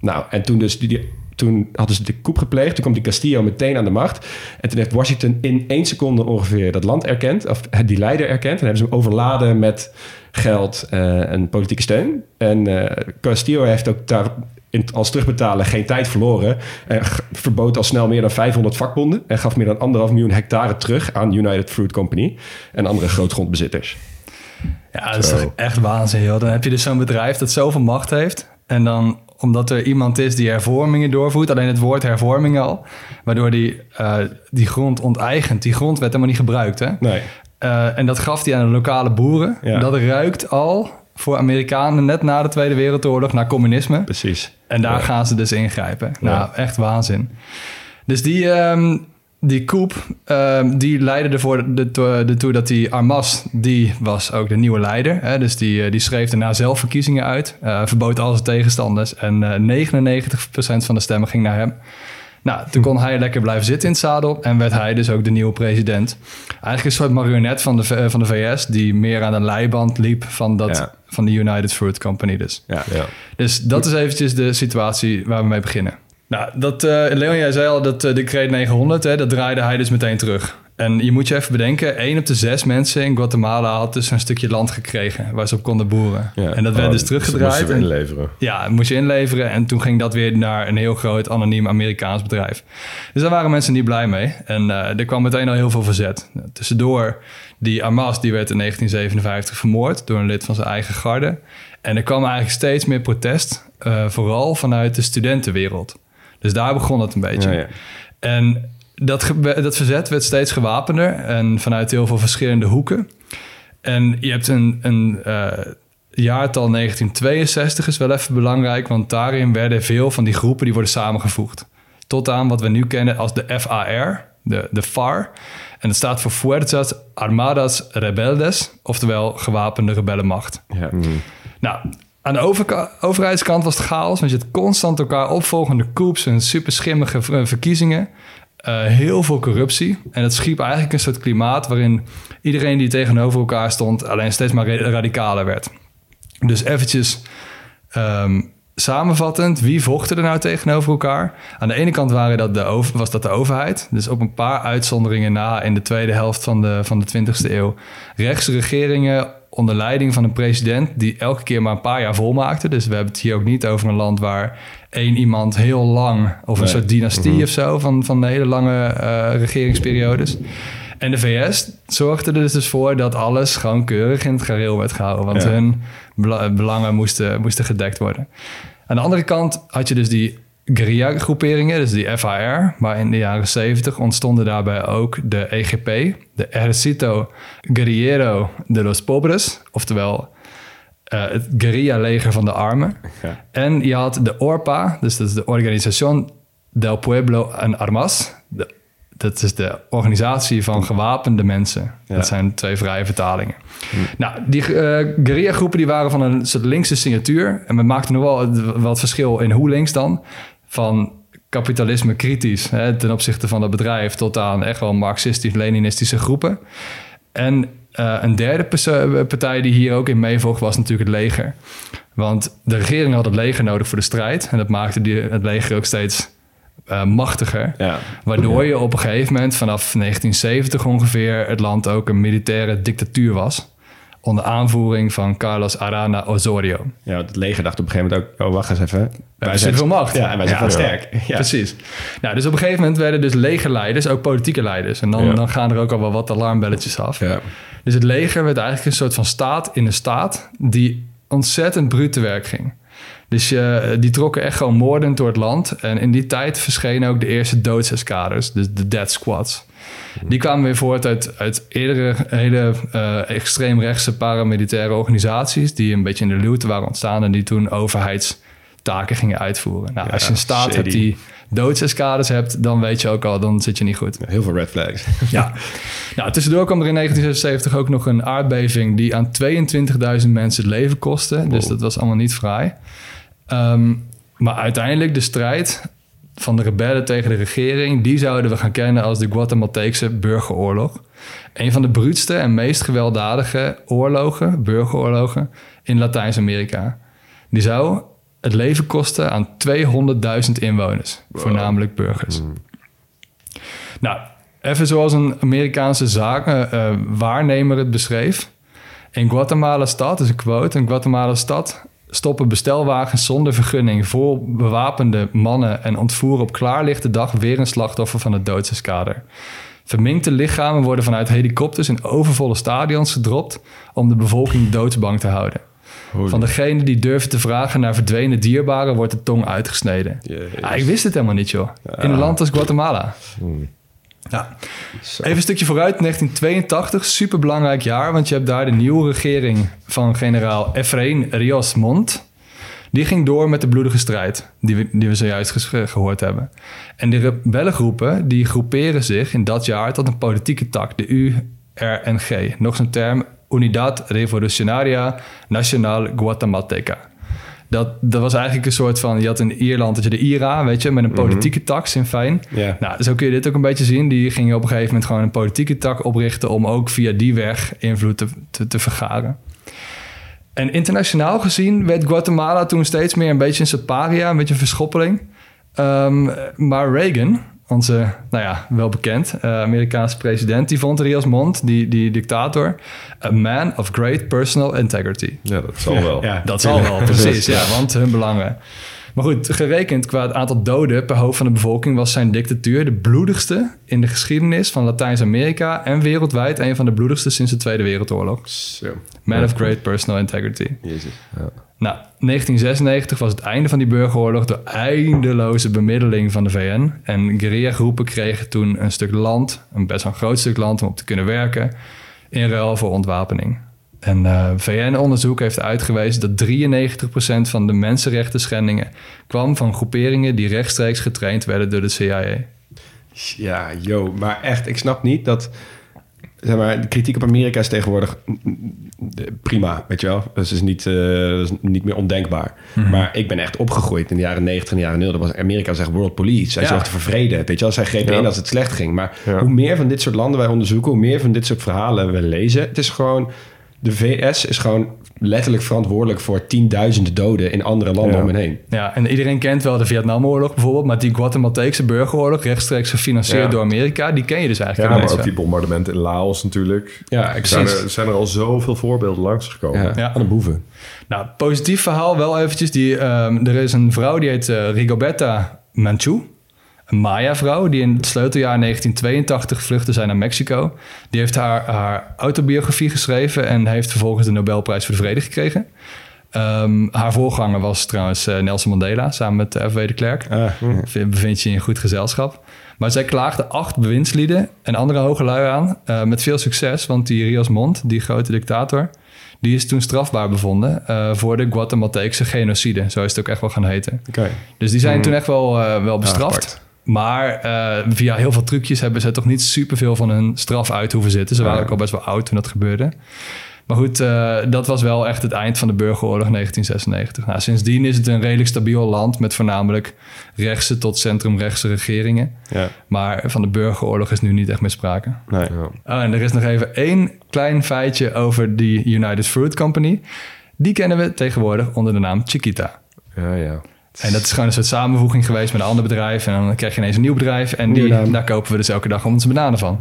Speaker 1: Nou, en toen dus die, toen hadden ze de coup gepleegd. Toen kwam die Castillo meteen aan de macht. En toen heeft Washington in één seconde ongeveer dat land erkend. Of die leider erkend. En hebben ze hem overladen met geld uh, en politieke steun. En uh, Castillo heeft ook daar in, als terugbetalen geen tijd verloren. En verbood al snel meer dan 500 vakbonden. En gaf meer dan anderhalf miljoen hectare terug aan United Fruit Company. En andere grootgrondbezitters.
Speaker 3: Ja, dat is toch echt waanzin, joh. Dan heb je dus zo'n bedrijf dat zoveel macht heeft. En dan omdat er iemand is die hervormingen doorvoert, alleen het woord hervorming al, waardoor die, uh, die grond onteigent. Die grond werd helemaal niet gebruikt, hè?
Speaker 1: Nee.
Speaker 3: Uh, en dat gaf hij aan de lokale boeren. Ja. Dat ruikt al voor Amerikanen net na de Tweede Wereldoorlog naar communisme.
Speaker 1: Precies.
Speaker 3: En daar ja. gaan ze dus ingrijpen. Ja. Nou, echt waanzin. Dus die, um, die coup, um, die leidde ervoor de, de, de, toe dat die Armas, die was ook de nieuwe leider. Hè? Dus die, uh, die schreef daarna zelf verkiezingen uit. Uh, verbood al zijn tegenstanders. En uh, 99% van de stemmen ging naar hem. Nou, toen kon hij lekker blijven zitten in het zadel en werd hij dus ook de nieuwe president. Eigenlijk een soort marionet van de, van de VS die meer aan de leiband liep van, dat, ja. van de United Fruit Company dus.
Speaker 1: Ja, ja.
Speaker 3: Dus dat is eventjes de situatie waar we mee beginnen. Nou, dat, uh, Leon, jij zei al dat uh, decreet 900, hè, dat draaide hij dus meteen terug. En je moet je even bedenken, één op de zes mensen in Guatemala had dus een stukje land gekregen waar ze op konden boeren.
Speaker 4: Ja.
Speaker 3: En dat werd
Speaker 4: Oh,
Speaker 3: dus teruggedraaid.
Speaker 4: We inleveren.
Speaker 3: En, ja, moest je inleveren. En toen ging dat weer naar een heel groot anoniem Amerikaans bedrijf. Dus daar waren mensen niet blij mee. En uh, er kwam meteen al heel veel verzet. Tussendoor, die Armas die werd in 1957 vermoord door een lid van zijn eigen garde. En er kwam eigenlijk steeds meer protest, uh, vooral vanuit de studentenwereld. Dus daar begon het een beetje.
Speaker 1: Ja, ja.
Speaker 3: En dat, dat verzet werd steeds gewapender en vanuit heel veel verschillende hoeken. En je hebt een, een uh, jaartal 1962 is wel even belangrijk, want daarin werden veel van die groepen die worden samengevoegd. Tot aan wat we nu kennen als de FAR, de, de FAR. En dat staat voor Fuerzas Armadas Rebeldes, oftewel gewapende rebellenmacht.
Speaker 1: Ja.
Speaker 4: Mm.
Speaker 3: Nou, aan de over overheidskant was het chaos, want je had constant elkaar opvolgende coups en super schimmige verkiezingen. Uh, heel veel corruptie. En het schiep eigenlijk een soort klimaat waarin iedereen die tegenover elkaar stond alleen steeds maar radicaler werd. Dus eventjes ehm, samenvattend, wie vochten er nou tegenover elkaar? Aan de ene kant waren dat de was dat de overheid. Dus op een paar uitzonderingen na in de tweede helft van de, van de 20e eeuw. Rechtse regeringen onder leiding van een president die elke keer maar een paar jaar volmaakte. Dus we hebben het hier ook niet over een land waar één iemand heel lang, of een
Speaker 1: Nee.
Speaker 3: soort dynastie of zo, van, van de hele lange eh, regeringsperiodes. En de VS zorgde er dus voor dat alles gewoon keurig in het gareel werd gehouden. Want
Speaker 1: Ja.
Speaker 3: hun bela- belangen moesten, moesten gedekt worden. Aan de andere kant had je dus die guerrilla-groeperingen, dus die FAR. Maar in de jaren 70 ontstonden daarbij ook de EGP, de Ejército Guerrillero de los Pobres. Oftewel eh, het guerrilla-leger van de armen.
Speaker 1: Ja.
Speaker 3: En je had de ORPA, dus dat is de Organización del Pueblo en Armas. De- dat is de organisatie van gewapende mensen.
Speaker 1: Ja.
Speaker 3: Dat zijn twee vrije vertalingen. Nou, die eh guerrilla-groepen die waren van een soort linkse signatuur. En we maakten nog wel wat verschil in hoe links dan. Van kapitalisme kritisch hè, ten opzichte van het bedrijf... tot aan echt wel marxistisch-leninistische groepen. En eh, een derde partij die hier ook in meevocht was natuurlijk het leger. Want de regering had het leger nodig voor de strijd. En dat maakte die, het leger ook steeds eh, machtiger.
Speaker 1: Ja.
Speaker 3: Waardoor je op een gegeven moment vanaf 1970 ongeveer het land ook een militaire dictatuur was. Onder aanvoering van Carlos Arana Osorio.
Speaker 1: Ja, het leger dacht op een gegeven moment ook... Oh, wacht eens even.
Speaker 3: Wij zijn veel macht.
Speaker 1: Ja, en wij zijn
Speaker 3: Ja.
Speaker 1: veel sterk. Ja.
Speaker 3: Precies. Nou, dus op een gegeven moment werden dus legerleiders ook politieke leiders. En dan,
Speaker 1: Ja.
Speaker 3: dan gaan er ook al wel wat alarmbelletjes af.
Speaker 1: Ja.
Speaker 3: Dus het leger werd eigenlijk een soort van staat in een staat die ontzettend bruut te werk ging. Dus je, die trokken echt gewoon moordend door het land. En in die tijd verschenen ook de eerste doodseskaders, dus de death squads. Die kwamen weer voort uit, uit eerdere hele eh extreemrechtse paramilitaire organisaties... die een beetje in de luwte waren ontstaan... en die toen overheidstaken gingen uitvoeren. Nou, als je een staat
Speaker 1: shady.
Speaker 3: hebt die doodseskaders hebt... dan weet je ook al, dan zit je niet goed.
Speaker 1: Heel veel red flags. [LAUGHS]
Speaker 3: Ja. Nou, tussendoor kwam er in 1976 ook nog een aardbeving die aan 22.000 mensen het leven kostte. Dus dat was allemaal niet fraai. Ehm, maar uiteindelijk de strijd van de rebellen tegen de regering, die zouden we gaan kennen als de Guatemalteekse burgeroorlog. Een van de bruutste en meest gewelddadige oorlogen, burgeroorlogen, in Latijns-Amerika. Die zou het leven kosten aan 200.000 inwoners, voornamelijk burgers. Nou, even zoals een Amerikaanse zakenwaarnemer het beschreef. In Guatemala stad, is een quote, in Guatemala stad stoppen bestelwagens zonder vergunning vol bewapende mannen en ontvoeren op klaarlichte dag weer een slachtoffer van het doodseskader. Verminkte lichamen worden vanuit helikopters in overvolle stadions gedropt om de bevolking doodsbang te houden. Van degene die durven te vragen naar verdwenen dierbaren wordt de tong uitgesneden. Ah, ik wist het helemaal niet, joh. In een land als Guatemala. Ja. Even een stukje vooruit, 1982, superbelangrijk jaar, want je hebt daar de nieuwe regering van generaal Efraín Rios Montt. Die ging door met de bloedige strijd, die we, die we zojuist ges- gehoord hebben. En de rebellengroepen, die groeperen zich in dat jaar tot een politieke tak, de URNG. Nog zo'n term, Unidad Revolucionaria Nacional Guatemalteca. Dat, dat was eigenlijk een soort van... Je had in Ierland had je de IRA, weet je, met een politieke tak, Sinn Féin.
Speaker 1: Ja.
Speaker 3: Nou, zo kun je dit ook een beetje zien. Die gingen op een gegeven moment gewoon een politieke tak oprichten... om ook via die weg invloed te, te, te vergaren. En internationaal gezien werd Guatemala toen steeds meer een beetje een soort paria, een beetje een verschoppeling. Ehm, maar Reagan, onze, nou ja, wel bekend, eh, Amerikaanse president, die vond Rios Montt, die, die dictator, a man of great personal integrity.
Speaker 4: Ja, dat zal wel.
Speaker 1: Ja.
Speaker 3: Dat zal wel, precies. Ja, want hun belangen. Maar goed, gerekend qua het aantal doden per hoofd van de bevolking... was zijn dictatuur de bloedigste in de geschiedenis van Latijns-Amerika... en wereldwijd een van de bloedigste sinds de Tweede Wereldoorlog.
Speaker 1: Zo.
Speaker 3: Man of great personal integrity.
Speaker 1: Jezus.
Speaker 3: Nou, 1996 was het einde van die burgeroorlog... door eindeloze bemiddeling van de VN. En guerrillagroepen kregen toen een stuk land... een best wel een groot stuk land om op te kunnen werken... in ruil voor ontwapening. En eh, VN-onderzoek heeft uitgewezen dat 93% van de mensenrechten schendingen kwam van groeperingen die rechtstreeks getraind werden door de CIA.
Speaker 1: Ja, yo, maar echt, ik snap niet dat... Zeg maar, de kritiek op Amerika is tegenwoordig prima, weet je wel. Dat is niet, eh, is niet meer ondenkbaar.
Speaker 3: Mhm.
Speaker 1: Maar ik ben echt opgegroeid in de jaren 90 en de jaren 0. Dat was Amerika zegt world police. Zij
Speaker 3: Ja.
Speaker 1: zorgde voor vrede, weet je wel. Zij grepen
Speaker 4: Ja.
Speaker 1: in als het slecht ging. Maar
Speaker 4: Ja.
Speaker 1: hoe meer van dit soort landen wij onderzoeken... hoe meer van dit soort verhalen we lezen... het is gewoon... de VS is gewoon letterlijk verantwoordelijk voor tienduizenden doden in andere landen
Speaker 4: Ja.
Speaker 1: om hen heen.
Speaker 3: Ja, en iedereen kent wel de Vietnamoorlog bijvoorbeeld, maar die Guatemalteekse burgeroorlog, rechtstreeks gefinancierd
Speaker 4: Ja.
Speaker 3: door Amerika, die ken je dus
Speaker 4: Ja,
Speaker 3: eigenlijk
Speaker 4: maar
Speaker 3: helemaal
Speaker 4: ook die bombardementen in Laos natuurlijk.
Speaker 1: Ja,
Speaker 4: Er zijn
Speaker 1: precies.
Speaker 4: er, zijn er al zoveel voorbeelden langsgekomen.
Speaker 1: Ja,
Speaker 3: Ja.
Speaker 1: aan de boeven.
Speaker 3: Nou, positief verhaal wel eventjes. Die, ehm, er is een vrouw die heet eh, Rigoberta Manchu. Een Maya-vrouw die in het sleuteljaar 1982 gevluchtte zijn naar Mexico. Die heeft haar, haar autobiografie geschreven en heeft vervolgens de Nobelprijs voor de Vrede gekregen. Ehm, haar voorganger was trouwens eh, Nelson Mandela, samen met F.W. de Klerk.
Speaker 1: Ah,
Speaker 3: Be- bevindt je in goed gezelschap. Maar zij klaagde acht bewindslieden en andere hoge lui aan. eh, met veel succes, want die Rios Mont, die grote dictator... die is toen strafbaar bevonden eh, voor de Guatemalteekse genocide. Zo is het ook echt wel gaan heten.
Speaker 1: Oké.
Speaker 3: Dus die zijn toen echt wel, wel bestraft. Maar eh, via heel veel trucjes hebben ze toch niet superveel van hun straf uit hoeven zitten. Ze waren ook al best wel oud toen dat gebeurde. Maar goed, eh, dat was wel echt het eind van de burgeroorlog 1996. Nou, sindsdien is het een redelijk stabiel land met voornamelijk rechtse tot centrumrechtse regeringen.
Speaker 1: Ja.
Speaker 3: Maar van de burgeroorlog is nu niet echt meer sprake.
Speaker 1: Nee.
Speaker 4: Ja.
Speaker 3: Oh, en er is nog even één klein feitje over die United Fruit Company. Die kennen we tegenwoordig onder de naam Chiquita.
Speaker 4: Ja, ja.
Speaker 3: En dat is gewoon een soort samenvoeging geweest met een ander bedrijf. En dan krijg je ineens een nieuw bedrijf. En die, daar kopen we dus elke dag onze bananen van.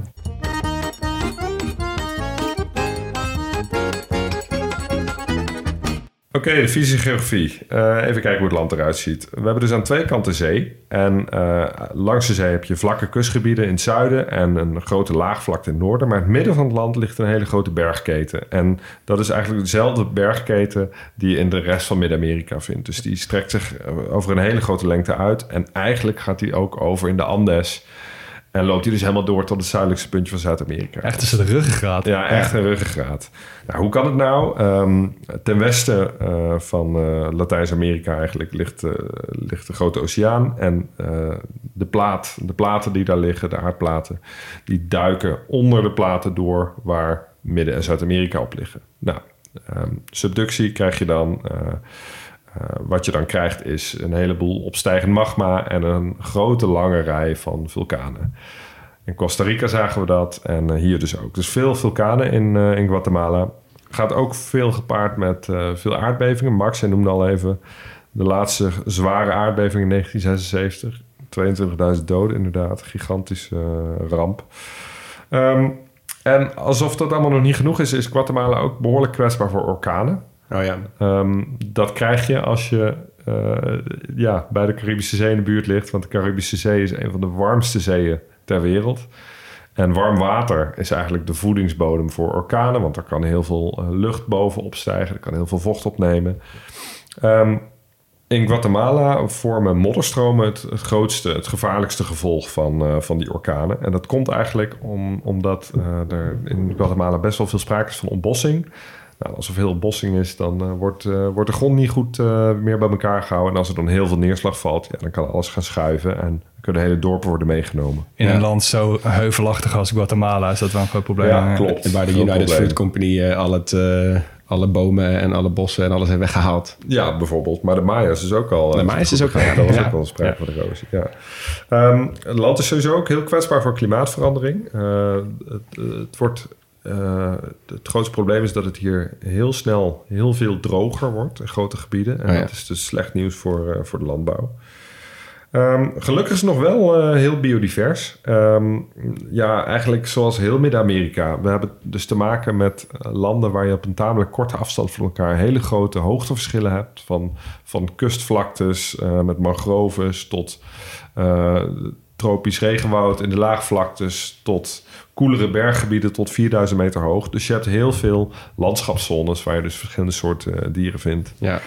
Speaker 4: Oké, de fysische geografie. Eh, even kijken hoe het land eruit ziet. We hebben dus aan twee kanten zee. En eh, langs de zee heb je vlakke kustgebieden in het zuiden en een grote laagvlakte in het noorden. Maar in het midden van het land ligt een hele grote bergketen. En dat is eigenlijk dezelfde bergketen die je in de rest van Midden-Amerika vindt. Dus die strekt zich eh, over een hele grote lengte uit. En eigenlijk gaat die ook over in de Andes. En loopt die dus helemaal door tot het zuidelijkste puntje van Zuid-Amerika.
Speaker 3: Echt tussen de ruggengraat.
Speaker 4: Ja, echt een ruggengraat. Nou, hoe kan het nou? Ehm, ten westen eh, van eh, Latijns-Amerika eigenlijk ligt, eh, ligt de grote oceaan. En de, plaat, de platen die daar liggen, de aardplaten, die duiken onder de platen door waar Midden- en Zuid-Amerika op liggen. Nou, ehm, subductie krijg je dan. Eh, wat je dan krijgt is een heleboel opstijgend magma en een grote lange rij van vulkanen. In Costa Rica zagen we dat en eh, hier dus ook. Dus veel vulkanen in, eh, in Guatemala. Gaat ook veel gepaard met veel aardbevingen. Max, jij noemde al even de laatste zware aardbeving in 1976. 22.000 doden inderdaad. Gigantische ramp. Ehm, en alsof dat allemaal nog niet genoeg is, is Guatemala ook behoorlijk kwetsbaar voor orkanen.
Speaker 1: Oh ja.
Speaker 4: Ehm, dat krijg je als je eh, ja, bij de Caribische Zee in de buurt ligt. Want de Caribische Zee is een van de warmste zeeën ter wereld. En warm water is eigenlijk de voedingsbodem voor orkanen. Want er kan heel veel eh, lucht bovenop stijgen. Er kan heel veel vocht opnemen. Ehm, in Guatemala vormen modderstromen het, grootste, het gevaarlijkste gevolg van, eh, van die orkanen. En dat komt eigenlijk om, omdat er in Guatemala best wel veel sprake is van ontbossing. Nou, als er veel ontbossing is, dan eh, wordt, eh, wordt de grond niet goed eh, meer bij elkaar gehouden. En als er dan heel veel neerslag valt, ja, dan kan alles gaan schuiven. En kunnen hele dorpen worden meegenomen.
Speaker 3: In
Speaker 1: Ja.
Speaker 3: een land zo heuvelachtig als Guatemala is dat wel een groot probleem.
Speaker 4: Ja, klopt.
Speaker 1: En waar de United
Speaker 4: probleem.
Speaker 1: Fruit Company eh, al het, alle bomen en alle bossen en alles heeft weggehaald.
Speaker 4: Ja, bijvoorbeeld. Maar de Maya's is ook al...
Speaker 1: De Maya's is ook-
Speaker 4: gegaan. Dat was
Speaker 1: ja.
Speaker 4: ook wel sprake van de erosie, ja. Ehm, het land is sowieso ook heel kwetsbaar voor klimaatverandering. Eh, het, het wordt... eh, het grootste probleem is dat het hier heel snel heel veel droger wordt in grote gebieden. En
Speaker 1: Oh ja.
Speaker 4: dat is dus slecht nieuws voor, eh, voor de landbouw. Ehm, gelukkig is het nog wel eh, heel biodivers. Ehm, ja, eigenlijk zoals heel Midden-Amerika. We hebben dus te maken met landen waar je op een tamelijk korte afstand van elkaar hele grote hoogteverschillen hebt. Van, van kustvlaktes met mangroves tot tropisch regenwoud in de laagvlaktes tot koelere berggebieden tot 4000 meter hoog. Dus je hebt heel veel landschapszones waar je dus verschillende soorten eh, dieren vindt.
Speaker 1: Ja.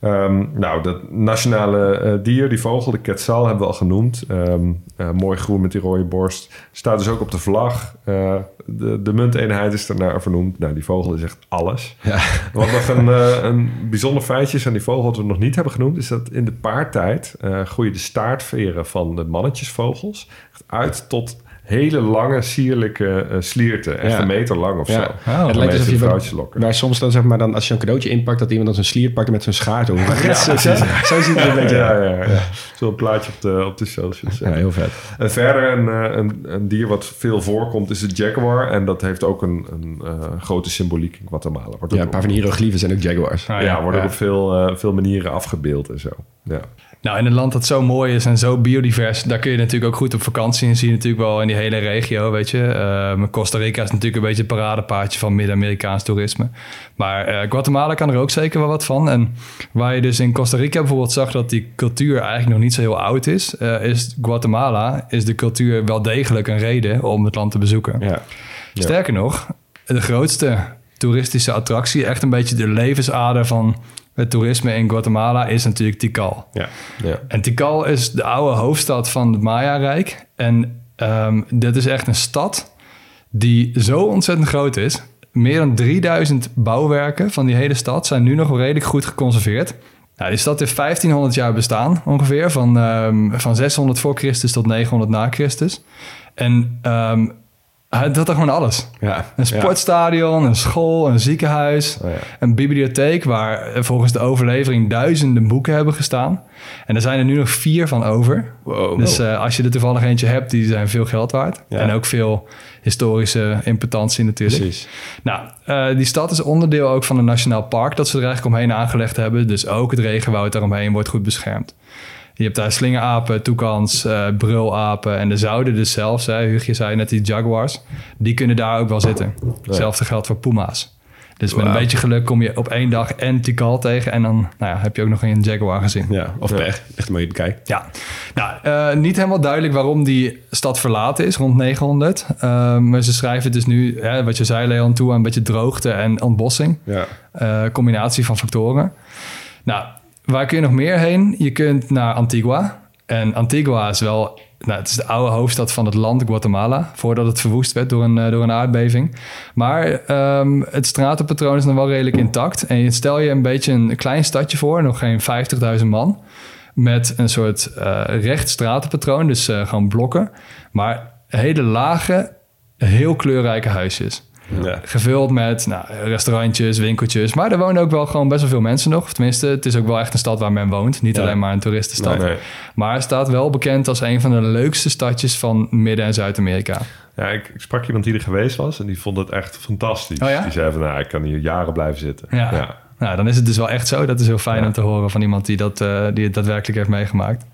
Speaker 4: Ehm, nou, dat nationale eh, dier, die vogel, de quetzal, hebben we al genoemd. Ehm, eh, mooi groen met die rode borst. Staat dus ook op de vlag. Eh, de, de munteenheid is daarnaar vernoemd. Nou, die vogel is echt alles.
Speaker 1: Ja.
Speaker 4: Wat nog een, een bijzonder feitje is aan die vogel, wat we nog niet hebben genoemd, is dat in de paartijd groeien de staartveren van de mannetjesvogels uit tot hele lange, sierlijke eh, slierten. Echt
Speaker 1: Ja.
Speaker 4: een meter lang of
Speaker 1: Ja.
Speaker 4: zo.
Speaker 3: Oh.
Speaker 1: het lijkt
Speaker 4: Meeste
Speaker 1: alsof je
Speaker 4: vrouwtjes lokken.
Speaker 1: waar soms dan zeg maar dan als je een cadeautje inpakt dat iemand dan zijn slier pakt en met zijn schaar over. [LAUGHS] Ja, zo, zo, zo ziet het er een beetje
Speaker 4: Ja,
Speaker 1: uit.
Speaker 4: ja, ja. Zo'n plaatje op de, op de socials.
Speaker 1: Ja, heel vet.
Speaker 4: En verder een, eh, een, een dier wat veel voorkomt is de jaguar. En dat heeft ook een, een eh, grote symboliek in Guatemala. Wordt
Speaker 1: Ja, een paar van die hieroglyphen zijn ook jaguars.
Speaker 3: Ah,
Speaker 4: ja,
Speaker 1: Ja.
Speaker 4: op veel, veel manieren afgebeeld en zo. Ja.
Speaker 3: Nou, in een land dat zo mooi is en zo biodivers, daar kun je natuurlijk ook goed op vakantie. En zie je natuurlijk wel in die hele regio, weet je. Ehm, Costa Rica is natuurlijk een beetje het paradepaardje van Midden-Amerikaans toerisme. Maar eh, Guatemala kan er ook zeker wel wat van. En waar je dus in Costa Rica bijvoorbeeld zag dat die cultuur eigenlijk nog niet zo heel oud is, eh, is Guatemala, is de cultuur wel degelijk een reden om het land te bezoeken.
Speaker 1: Ja.
Speaker 3: Sterker nog, de grootste toeristische attractie, echt een beetje de levensader van het toerisme in Guatemala, is natuurlijk Tikal.
Speaker 1: Ja.
Speaker 4: Ja.
Speaker 3: En Tikal is de oude hoofdstad van het Maya-rijk. En ehm dit is echt een stad die zo ontzettend groot is. Meer dan 3000 bouwwerken van die hele stad zijn nu nog redelijk goed geconserveerd. Nou, die stad heeft 1500 jaar bestaan ongeveer, van, ehm, van 600 voor Christus tot 900 na Christus. En ehm hij had er gewoon alles.
Speaker 1: Ja.
Speaker 3: Een sportstadion, een school, een ziekenhuis,
Speaker 4: Oh ja.
Speaker 3: een bibliotheek waar volgens de overlevering duizenden boeken hebben gestaan. En er zijn er nu nog vier van over.
Speaker 1: Wow.
Speaker 3: Dus eh, als je er toevallig eentje hebt, die zijn veel geld waard.
Speaker 1: Ja.
Speaker 3: En ook veel historische importantie natuurlijk.
Speaker 1: Precies.
Speaker 3: Nou, eh, die stad is onderdeel ook van een nationaal park dat ze er eigenlijk omheen aangelegd hebben. Dus ook het regenwoud daaromheen wordt goed beschermd. Je hebt daar slingerapen, toekans, eh, brulapen en de zouden dus zelfs. Hè, Hugo zei net die jaguars. Die kunnen daar ook wel zitten. Hetzelfde geldt voor puma's. Dus met een beetje geluk kom je op één dag en Tikal tegen. En dan nou ja, heb je ook nog een jaguar gezien.
Speaker 1: Ja, of pech. Echt een mooie bekijk.
Speaker 3: Ja, nou, eh, niet helemaal duidelijk waarom die stad verlaten is rond 900. Eh, maar ze schrijven dus nu, hè, wat je zei Leon, toe aan een beetje droogte en ontbossing.
Speaker 1: Ja.
Speaker 3: Eh, combinatie van factoren. Nou, waar kun je nog meer heen? Je kunt naar Antigua. En Antigua is wel, nou, het is de oude hoofdstad van het land Guatemala, voordat het verwoest werd door een, eh, door een aardbeving. Maar ehm, het stratenpatroon is nog wel redelijk intact. En stel je een beetje een klein stadje voor, nog geen 50.000 man, met een soort eh, recht stratenpatroon, dus eh, gewoon blokken. Maar hele lage, heel kleurrijke huisjes.
Speaker 1: Ja.
Speaker 3: Gevuld met nou, restaurantjes, winkeltjes. Maar er wonen ook wel gewoon best wel veel mensen nog. Of tenminste, het is ook wel echt een stad waar men woont. Niet
Speaker 1: Ja.
Speaker 3: alleen maar een toeristenstad.
Speaker 4: Nee.
Speaker 3: Maar het staat wel bekend als een van de leukste stadjes van Midden- en Zuid-Amerika.
Speaker 4: Ja, ik, ik sprak iemand die er geweest was en die vond het echt fantastisch.
Speaker 3: Oh ja?
Speaker 4: Die zei van, nou, ik kan hier jaren blijven zitten.
Speaker 3: Ja. Nou, dan is het dus wel echt zo. Dat is heel fijn om te horen van iemand die, dat, eh, die het daadwerkelijk heeft meegemaakt.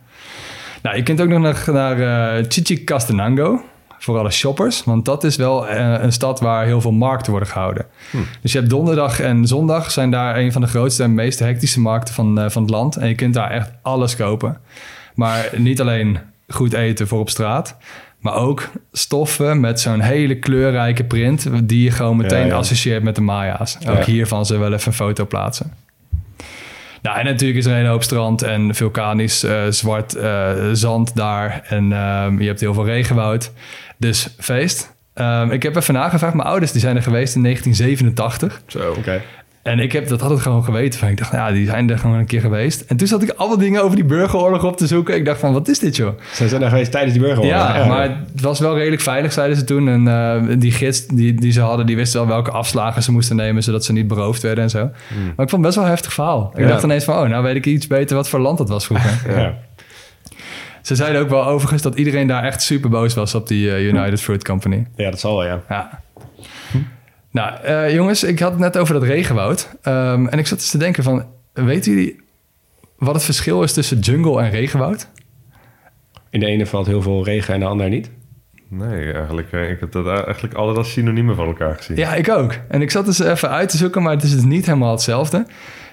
Speaker 3: Nou, je kunt ook nog naar, naar Chichicastenango. Voor alle shoppers. Want dat is wel eh, een stad waar heel veel markten worden gehouden. Dus je hebt donderdag en zondag zijn daar een van de grootste en meest hectische markten van, eh, van het land. En je kunt daar echt alles kopen. Maar niet alleen goed eten voor op straat. Maar ook stoffen met zo'n hele kleurrijke print... die je gewoon meteen
Speaker 1: Ja, ja.
Speaker 3: associeert met de Maya's. Ook
Speaker 1: Ja.
Speaker 3: hiervan we wel even een foto plaatsen. Nou, en natuurlijk is er een hele hoop strand en vulkanisch eh, zwart zand daar. En ehm, je hebt heel veel regenwoud. Dus feest. Ehm, ik heb even nagevraagd. Mijn ouders die zijn er geweest in 1987.
Speaker 4: Zo.
Speaker 1: Oké.
Speaker 3: En ik heb dat altijd gewoon geweten. Van. Ik dacht, ja, die zijn er gewoon een keer geweest. En toen zat ik allemaal dingen over die burgeroorlog op te zoeken. Ik dacht van, wat is dit joh?
Speaker 1: Ze zijn daar geweest tijdens die burgeroorlog.
Speaker 3: Ja, maar het was wel redelijk veilig, zeiden ze toen. En eh, die gids die, die ze hadden, die wisten wel welke afslagen ze moesten nemen... zodat ze niet beroofd werden en zo. Maar ik vond het best wel een heftig verhaal. Ik
Speaker 1: Ja.
Speaker 3: dacht ineens van, oh, nou weet ik iets beter wat voor land dat was vroeger.
Speaker 1: Ja.
Speaker 3: Ze zeiden ook wel overigens dat iedereen daar echt super boos was op die eh, United Fruit Company.
Speaker 1: ja, dat zal wel, ja.
Speaker 3: Ja. Nou, eh, jongens, ik had het net over dat regenwoud. Ehm, en ik zat eens te denken van, weten jullie wat het verschil is tussen jungle en regenwoud?
Speaker 1: In de ene valt heel veel regen en de andere niet.
Speaker 4: Nee, eigenlijk, eh, ik heb dat eigenlijk altijd als synoniemen van elkaar gezien.
Speaker 3: Ja, ik ook. En ik zat dus even uit te zoeken, maar het is dus niet helemaal hetzelfde.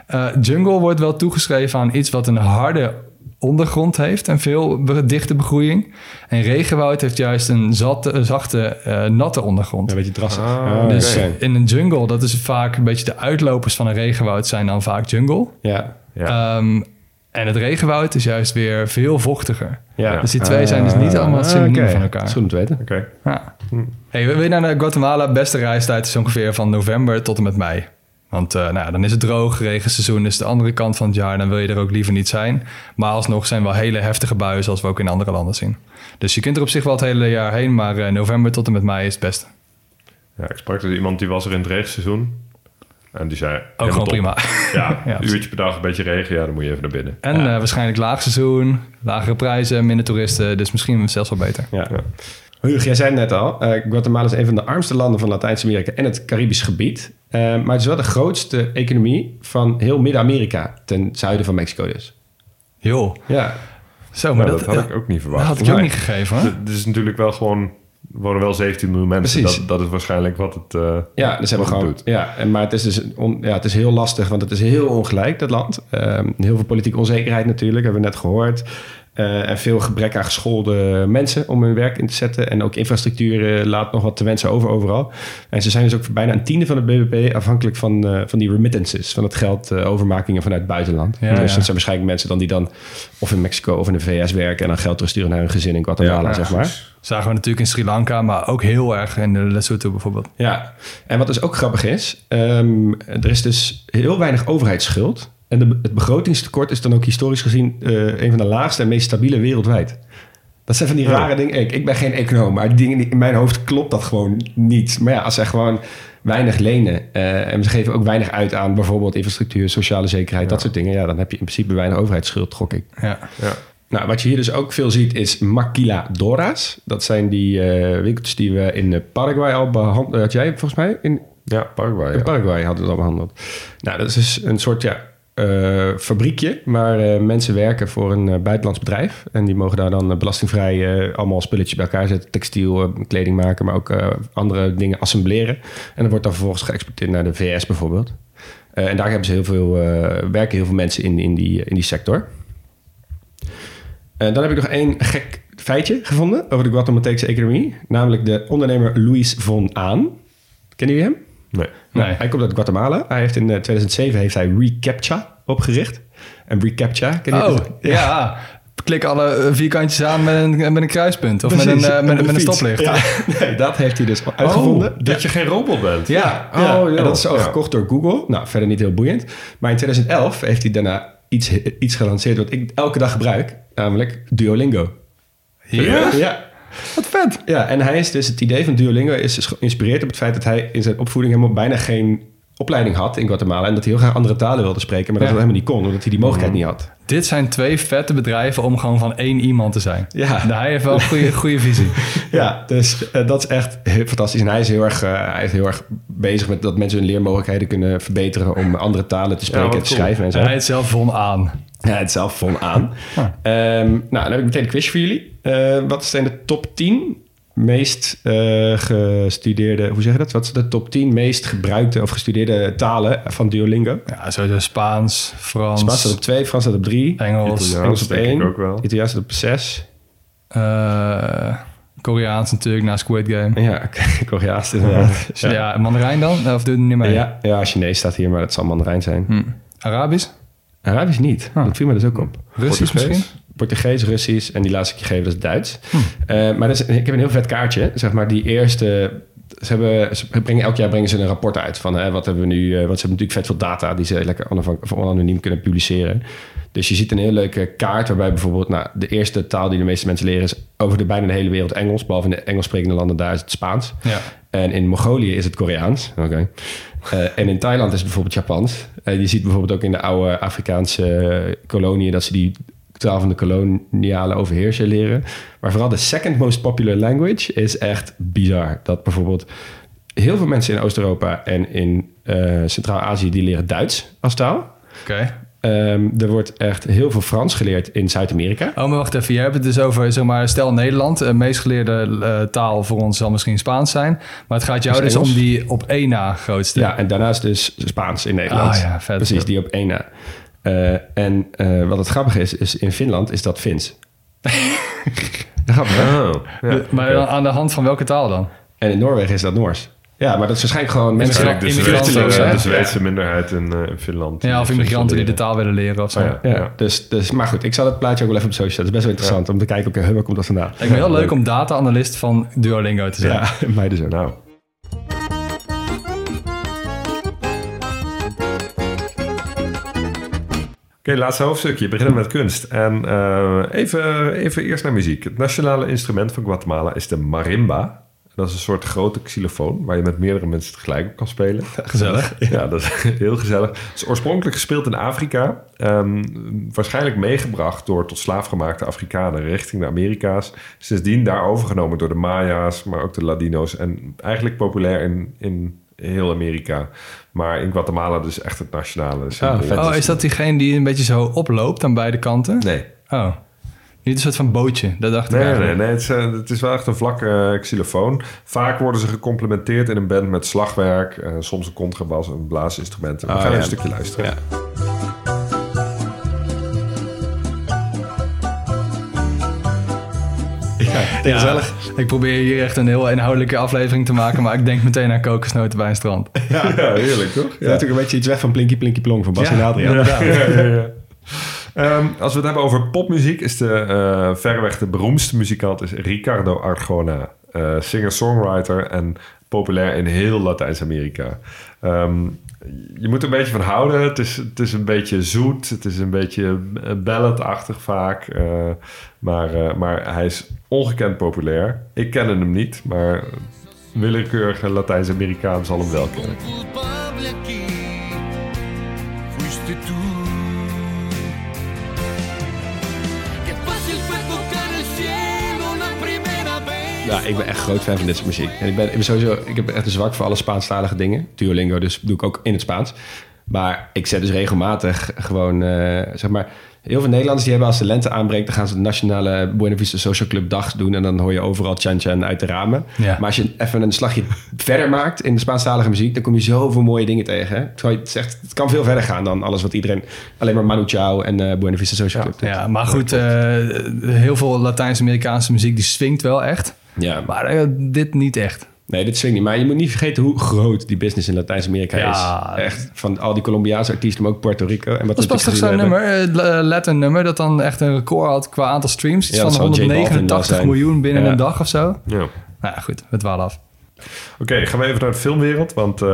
Speaker 3: Eh, jungle wordt wel toegeschreven aan iets wat een harde ondergrond heeft en veel dichte begroeiing. En regenwoud heeft juist een zatte, een zachte, eh, natte ondergrond.
Speaker 1: Ja, een beetje drassig.
Speaker 4: Ah,
Speaker 3: Dus in een jungle, dat is vaak een beetje de uitlopers van een regenwoud zijn dan vaak jungle.
Speaker 1: Ja.
Speaker 4: Ja.
Speaker 3: Ehm, en het regenwoud is juist weer veel vochtiger.
Speaker 1: Ja.
Speaker 3: Dus die twee zijn dus niet allemaal
Speaker 1: Ah,
Speaker 3: synoniemen
Speaker 1: oké.
Speaker 3: van elkaar.
Speaker 1: Dat is goed om te weten.
Speaker 4: Oké.
Speaker 3: Ja. Hey, we willen naar Guatemala. Beste reistijd is ongeveer van november tot en met mei. Want eh, nou ja, dan is het droog, regenseizoen is de andere kant van het jaar. Dan wil je er ook liever niet zijn. Maar alsnog zijn wel hele heftige buien zoals we ook in andere landen zien. Dus je kunt er op zich wel het hele jaar heen. Maar eh, november tot en met mei is het beste.
Speaker 4: Ja, ik sprak dus iemand die was er in het regenseizoen. En die zei...
Speaker 3: Ook gewoon
Speaker 4: top.
Speaker 3: prima.
Speaker 4: Ja, [LAUGHS]
Speaker 3: Ja,
Speaker 4: een uurtje per dag, een beetje regen. Ja, dan moet je even naar binnen.
Speaker 3: En eh, waarschijnlijk laag seizoen, lagere prijzen, minder toeristen. Dus misschien zelfs wel beter.
Speaker 1: Ja. Hugo, jij zei het net al, eh, Guatemala is een van de armste landen van Latijns-Amerika en het Caribisch gebied. Eh, maar het is wel de grootste economie van heel Midden-Amerika, ten zuiden van Mexico dus.
Speaker 3: Joh,
Speaker 1: Ja,
Speaker 3: zo, maar
Speaker 4: Nou,
Speaker 3: dat,
Speaker 4: dat, had ik ook niet
Speaker 3: dat
Speaker 4: verwacht.
Speaker 3: had ik ook niet gegeven. Hoor.
Speaker 4: Het is natuurlijk wel gewoon... Er wonen wel 17 miljoen mensen.
Speaker 1: Precies.
Speaker 4: Dat, dat is waarschijnlijk wat het... eh,
Speaker 1: ja dus hebben we gewoon.
Speaker 4: doet.
Speaker 1: Ja, en, maar het is dus on- ja, het is heel lastig, want het is heel ongelijk, dat land. Ehm, heel veel politieke onzekerheid natuurlijk, hebben we net gehoord. Eh, en veel gebrek aan geschoolde mensen om hun werk in te zetten. En ook infrastructuur eh, laat nog wat te wensen over overal. En ze zijn dus ook voor bijna een tiende van het BBP afhankelijk van, eh, van die remittances. Van het geld overmakingen vanuit het buitenland.
Speaker 3: Ja,
Speaker 1: dus
Speaker 3: ja.
Speaker 1: dat zijn waarschijnlijk mensen dan die dan of in Mexico of in de VS werken... en dan geld terugsturen naar hun gezin in Guatemala,
Speaker 4: Ja,
Speaker 1: zeg maar.
Speaker 3: Zagen we natuurlijk in Sri Lanka, maar ook heel erg in Lesotho bijvoorbeeld.
Speaker 1: Ja, en wat dus ook grappig is, ehm, er is dus heel weinig overheidsschuld. En de, het begrotingstekort is dan ook historisch gezien eh, een van de laagste en meest stabiele wereldwijd. Dat zijn van die
Speaker 4: Ja.
Speaker 1: rare dingen. Ik, ik ben geen econoom, maar die dingen die, in mijn hoofd klopt dat gewoon niet. Maar ja, als zij gewoon weinig lenen eh, en ze geven ook weinig uit aan bijvoorbeeld infrastructuur, sociale zekerheid, dat soort dingen. Ja, dan heb je in principe weinig overheidsschuld, gok ik.
Speaker 3: Ja.
Speaker 4: Ja.
Speaker 1: Nou, wat je hier dus ook veel ziet is maquiladoras. Dat zijn die eh winkeltjes die we in Paraguay al behandeld. Had jij volgens mij in,
Speaker 4: Ja, Paraguay.
Speaker 1: in
Speaker 4: Ja.
Speaker 1: Paraguay hadden we het al behandeld. Nou, dat is dus een soort ja, eh, fabriekje waar eh, mensen werken voor een eh, buitenlands bedrijf. En die mogen daar dan belastingvrij allemaal spulletjes bij elkaar zetten. Textiel, kleding maken, maar ook andere dingen assembleren. En dat wordt dan vervolgens geëxporteerd naar de VS bijvoorbeeld. En daar hebben ze heel veel, werken heel veel mensen in, in, die, in die sector. Dan heb ik nog één gek feitje gevonden over de Guatemalteekse economie. Namelijk de ondernemer Luis von Aan. Kennen jullie hem?
Speaker 4: Nee.
Speaker 3: Nee.
Speaker 1: Hij komt uit Guatemala. Hij heeft in eh, 2007 heeft hij ReCAPTCHA opgericht. En ReCAPTCHA, ken je
Speaker 3: Oh,
Speaker 1: dat?
Speaker 3: ja. Klik alle eh, vierkantjes aan met een, met een kruispunt of met een, eh, met, een stoplicht.
Speaker 1: Ja, [LAUGHS] nee, dat heeft hij dus uitgevonden.
Speaker 4: Oh, dat je geen robot bent.
Speaker 3: Ja.
Speaker 1: Ja,
Speaker 4: Oh,
Speaker 1: en dat is ook
Speaker 4: Ja.
Speaker 1: gekocht door Google. Nou, verder niet heel boeiend. Maar in 2011 heeft hij daarna iets, iets gelanceerd wat ik elke dag gebruik. Namelijk Duolingo.
Speaker 3: Ja?
Speaker 1: Ja.
Speaker 3: Wat vet.
Speaker 1: Ja, en hij is dus het idee van Duolingo is dus geïnspireerd op het feit dat hij in zijn opvoeding helemaal bijna geen opleiding had in Guatemala en dat hij heel graag andere talen wilde spreken, maar dat
Speaker 3: Ja.
Speaker 1: dat helemaal niet kon, omdat hij die mogelijkheid niet had.
Speaker 3: Dit zijn twee vette bedrijven om gewoon van één iemand te zijn.
Speaker 1: Ja.
Speaker 3: Nou, hij heeft wel een goede, goede visie. [LAUGHS]
Speaker 1: Ja, dus eh, dat is echt fantastisch. En hij is heel erg, eh, hij is heel erg bezig met dat mensen hun leermogelijkheden kunnen verbeteren om andere talen te spreken en te
Speaker 4: cool.
Speaker 1: schrijven en zo.
Speaker 3: En hij het zelf von aan. [LAUGHS]
Speaker 1: Ja, het zelf vol aan. Ehm, nou, dan heb ik meteen een quiz voor jullie. Eh, wat zijn de top 10 meest eh, gestudeerde... Hoe zeg je dat? Wat zijn de top 10 meest gebruikte of gestudeerde talen van Duolingo?
Speaker 3: Ja, sowieso Spaans, Frans,
Speaker 1: Spaans staat op 2, Frans staat op 3,
Speaker 3: Engels,
Speaker 4: Italiaans.
Speaker 1: Engels op
Speaker 4: denk ik
Speaker 1: 1,
Speaker 4: ook wel.
Speaker 1: Italiaans staat op 6.
Speaker 3: eh, Koreaans natuurlijk na Squid Game.
Speaker 1: Ja, [LAUGHS] Koreaans inderdaad.
Speaker 3: Ja, Mandarijn dan? Of doe je niet mee?
Speaker 1: Ja, ja, Chinees staat hier, maar dat zal Mandarijn zijn.
Speaker 3: Hm. Arabisch?
Speaker 1: Arabisch niet.
Speaker 3: Ah.
Speaker 1: Dat viel me dus ook op.
Speaker 3: Russisch
Speaker 4: Portugees?
Speaker 3: misschien?
Speaker 1: Portugees, Russisch en die laatste keer gegeven dat is Duits.
Speaker 3: Hm.
Speaker 1: Eh, maar dat is, ik heb een heel vet kaartje. Zeg maar die eerste... Ze, hebben, ze brengen, elk jaar brengen ze een rapport uit van hè, wat hebben we nu... eh, want ze hebben natuurlijk vet veel data die ze lekker anoniem kunnen publiceren. Dus je ziet een heel leuke kaart waarbij bijvoorbeeld... Nou, de eerste taal die de meeste mensen leren is over de bijna de hele wereld Engels. Behalve in de Engels sprekende landen, daar is het Spaans.
Speaker 3: Ja.
Speaker 1: En in Mongolië is het Koreaans. Oké. Eh, en in Thailand is bijvoorbeeld Japans. En je ziet bijvoorbeeld ook in de oude Afrikaanse eh, koloniën dat ze die taal van de koloniale overheerser leren. Maar vooral de second most popular language is echt bizar. Dat bijvoorbeeld heel veel mensen in Oost-Europa en in eh, Centraal-Azië die leren Duits als taal.
Speaker 3: Oké.
Speaker 1: Ehm, er wordt echt heel veel Frans geleerd in Zuid-Amerika.
Speaker 3: Oh, maar wacht even. Je hebt het dus over, zeg maar, stel Nederland. De meest geleerde eh, taal voor ons zal misschien Spaans zijn. Maar het gaat jou dus
Speaker 1: Engels.
Speaker 3: om die op één na grootste.
Speaker 1: Ja, en daarnaast dus Spaans in Nederland.
Speaker 3: Ah, ja, vet.
Speaker 1: Precies, die op één na. Eh, en eh, wat het grappige is, is in Finland is dat Fins. [LAUGHS] grappig, hè?
Speaker 4: Oh, ja.
Speaker 3: maar aan de hand van welke taal dan?
Speaker 1: En in Noorwegen is dat Noors. Ja, maar dat is waarschijnlijk gewoon mensen...
Speaker 3: Ja,
Speaker 4: de, de Zweedse minderheid in, eh, in Finland.
Speaker 3: Ja, of immigranten die de taal willen leren of zo.
Speaker 4: Ja.
Speaker 1: Dus, dus, maar goed, ik zal het plaatje ook wel even op social zetten. Het is best wel interessant om te kijken, oké, okay, waar komt dat vandaan?
Speaker 3: Ik vind het heel leuk, om data-analyst van Duolingo te zijn.
Speaker 1: Ja, [LAUGHS] meiden dus.
Speaker 4: Nou. Oké, laatste hoofdstukje. Beginnen met kunst. En eh, even, even eerst naar muziek. Het nationale instrument van Guatemala is de marimba. Dat is een soort grote xylofoon waar je met meerdere mensen tegelijk op kan spelen. [LAUGHS]
Speaker 3: Gezellig. [LAUGHS]
Speaker 4: Ja, dat is [LAUGHS] heel gezellig. Het is oorspronkelijk gespeeld in Afrika. Um, waarschijnlijk meegebracht door tot slaafgemaakte Afrikanen richting de Amerika's. Sindsdien daar overgenomen door de Maya's, maar ook de Ladino's. En eigenlijk populair in, in heel Amerika. Maar in Guatemala dus echt het nationale
Speaker 3: symbool. Oh, oh, is dat diegene die een beetje zo oploopt aan beide kanten?
Speaker 4: Nee.
Speaker 3: Oh. Niet een soort van bootje, dat dacht ik
Speaker 4: Nee, nee, nee. Het is, uh, het is wel echt een vlakke uh, xylofoon. Vaak worden ze gecomplementeerd in een band met slagwerk. Uh, soms een contrabas, een blaasinstrument. We oh, gaan een stukje luisteren. Ja.
Speaker 3: Ja, gezellig. Ik probeer hier echt een heel inhoudelijke aflevering te maken, maar ik denk meteen aan kokosnoten bij een strand.
Speaker 4: Ja, [LAUGHS] ja heerlijk toch?
Speaker 1: Ja. natuurlijk een beetje iets weg van Plinky Plinky Plong van Bas en Adriaan. Ja, ja, ja.
Speaker 4: Um, als we het hebben over popmuziek, is de uh, verreweg de beroemdste muzikant is Ricardo Arjona. Uh, Singer-songwriter en populair in heel Latijns-Amerika. Um, je moet er een beetje van houden. Het is, het is een beetje zoet. Het is een beetje balladachtig vaak. Maar, maar hij is ongekend populair. Ik ken hem niet, maar willekeurige Latijns-Amerikaan zal hem wel kennen.
Speaker 1: Ja, ik ben echt groot fan van dit soort muziek. En ik, ben, ik ben sowieso, ik heb echt een zwak voor alle Spaanstalige dingen. Duolingo, dus doe ik ook in het Spaans. Maar ik zet dus regelmatig gewoon, uh, zeg maar... Heel veel Nederlanders die hebben als de lente aanbreekt... dan gaan ze de nationale Buena Vista Social Club dag doen... en dan hoor je overal Chan Chan uit de ramen. Ja. Maar als je even een slagje [LAUGHS] verder maakt in de Spaanstalige muziek... dan kom je zoveel mooie dingen tegen. Hè? Het, is echt, het kan veel verder gaan dan alles wat iedereen... alleen maar Manu Chao en uh, Buena Vista Social Club
Speaker 3: ja, Ja, maar goed, uh, heel veel Latijns-Amerikaanse muziek... die swingt wel echt. Ja. Maar uh, dit niet echt.
Speaker 1: Nee, dit swingt niet. Maar je moet niet vergeten hoe groot die business in Latijns-Amerika ja. is. Echt, van al die Colombiaanse artiesten, maar ook Puerto Rico. En wat
Speaker 3: dat was toch zo'n nummer, uh, Latin nummer, dat dan echt een record had qua aantal streams. Iets ja, van 189 miljoen binnen een dag of zo. Ja. Nou goed, het dwalen af.
Speaker 4: Oké, gaan we even naar de filmwereld. Want uh,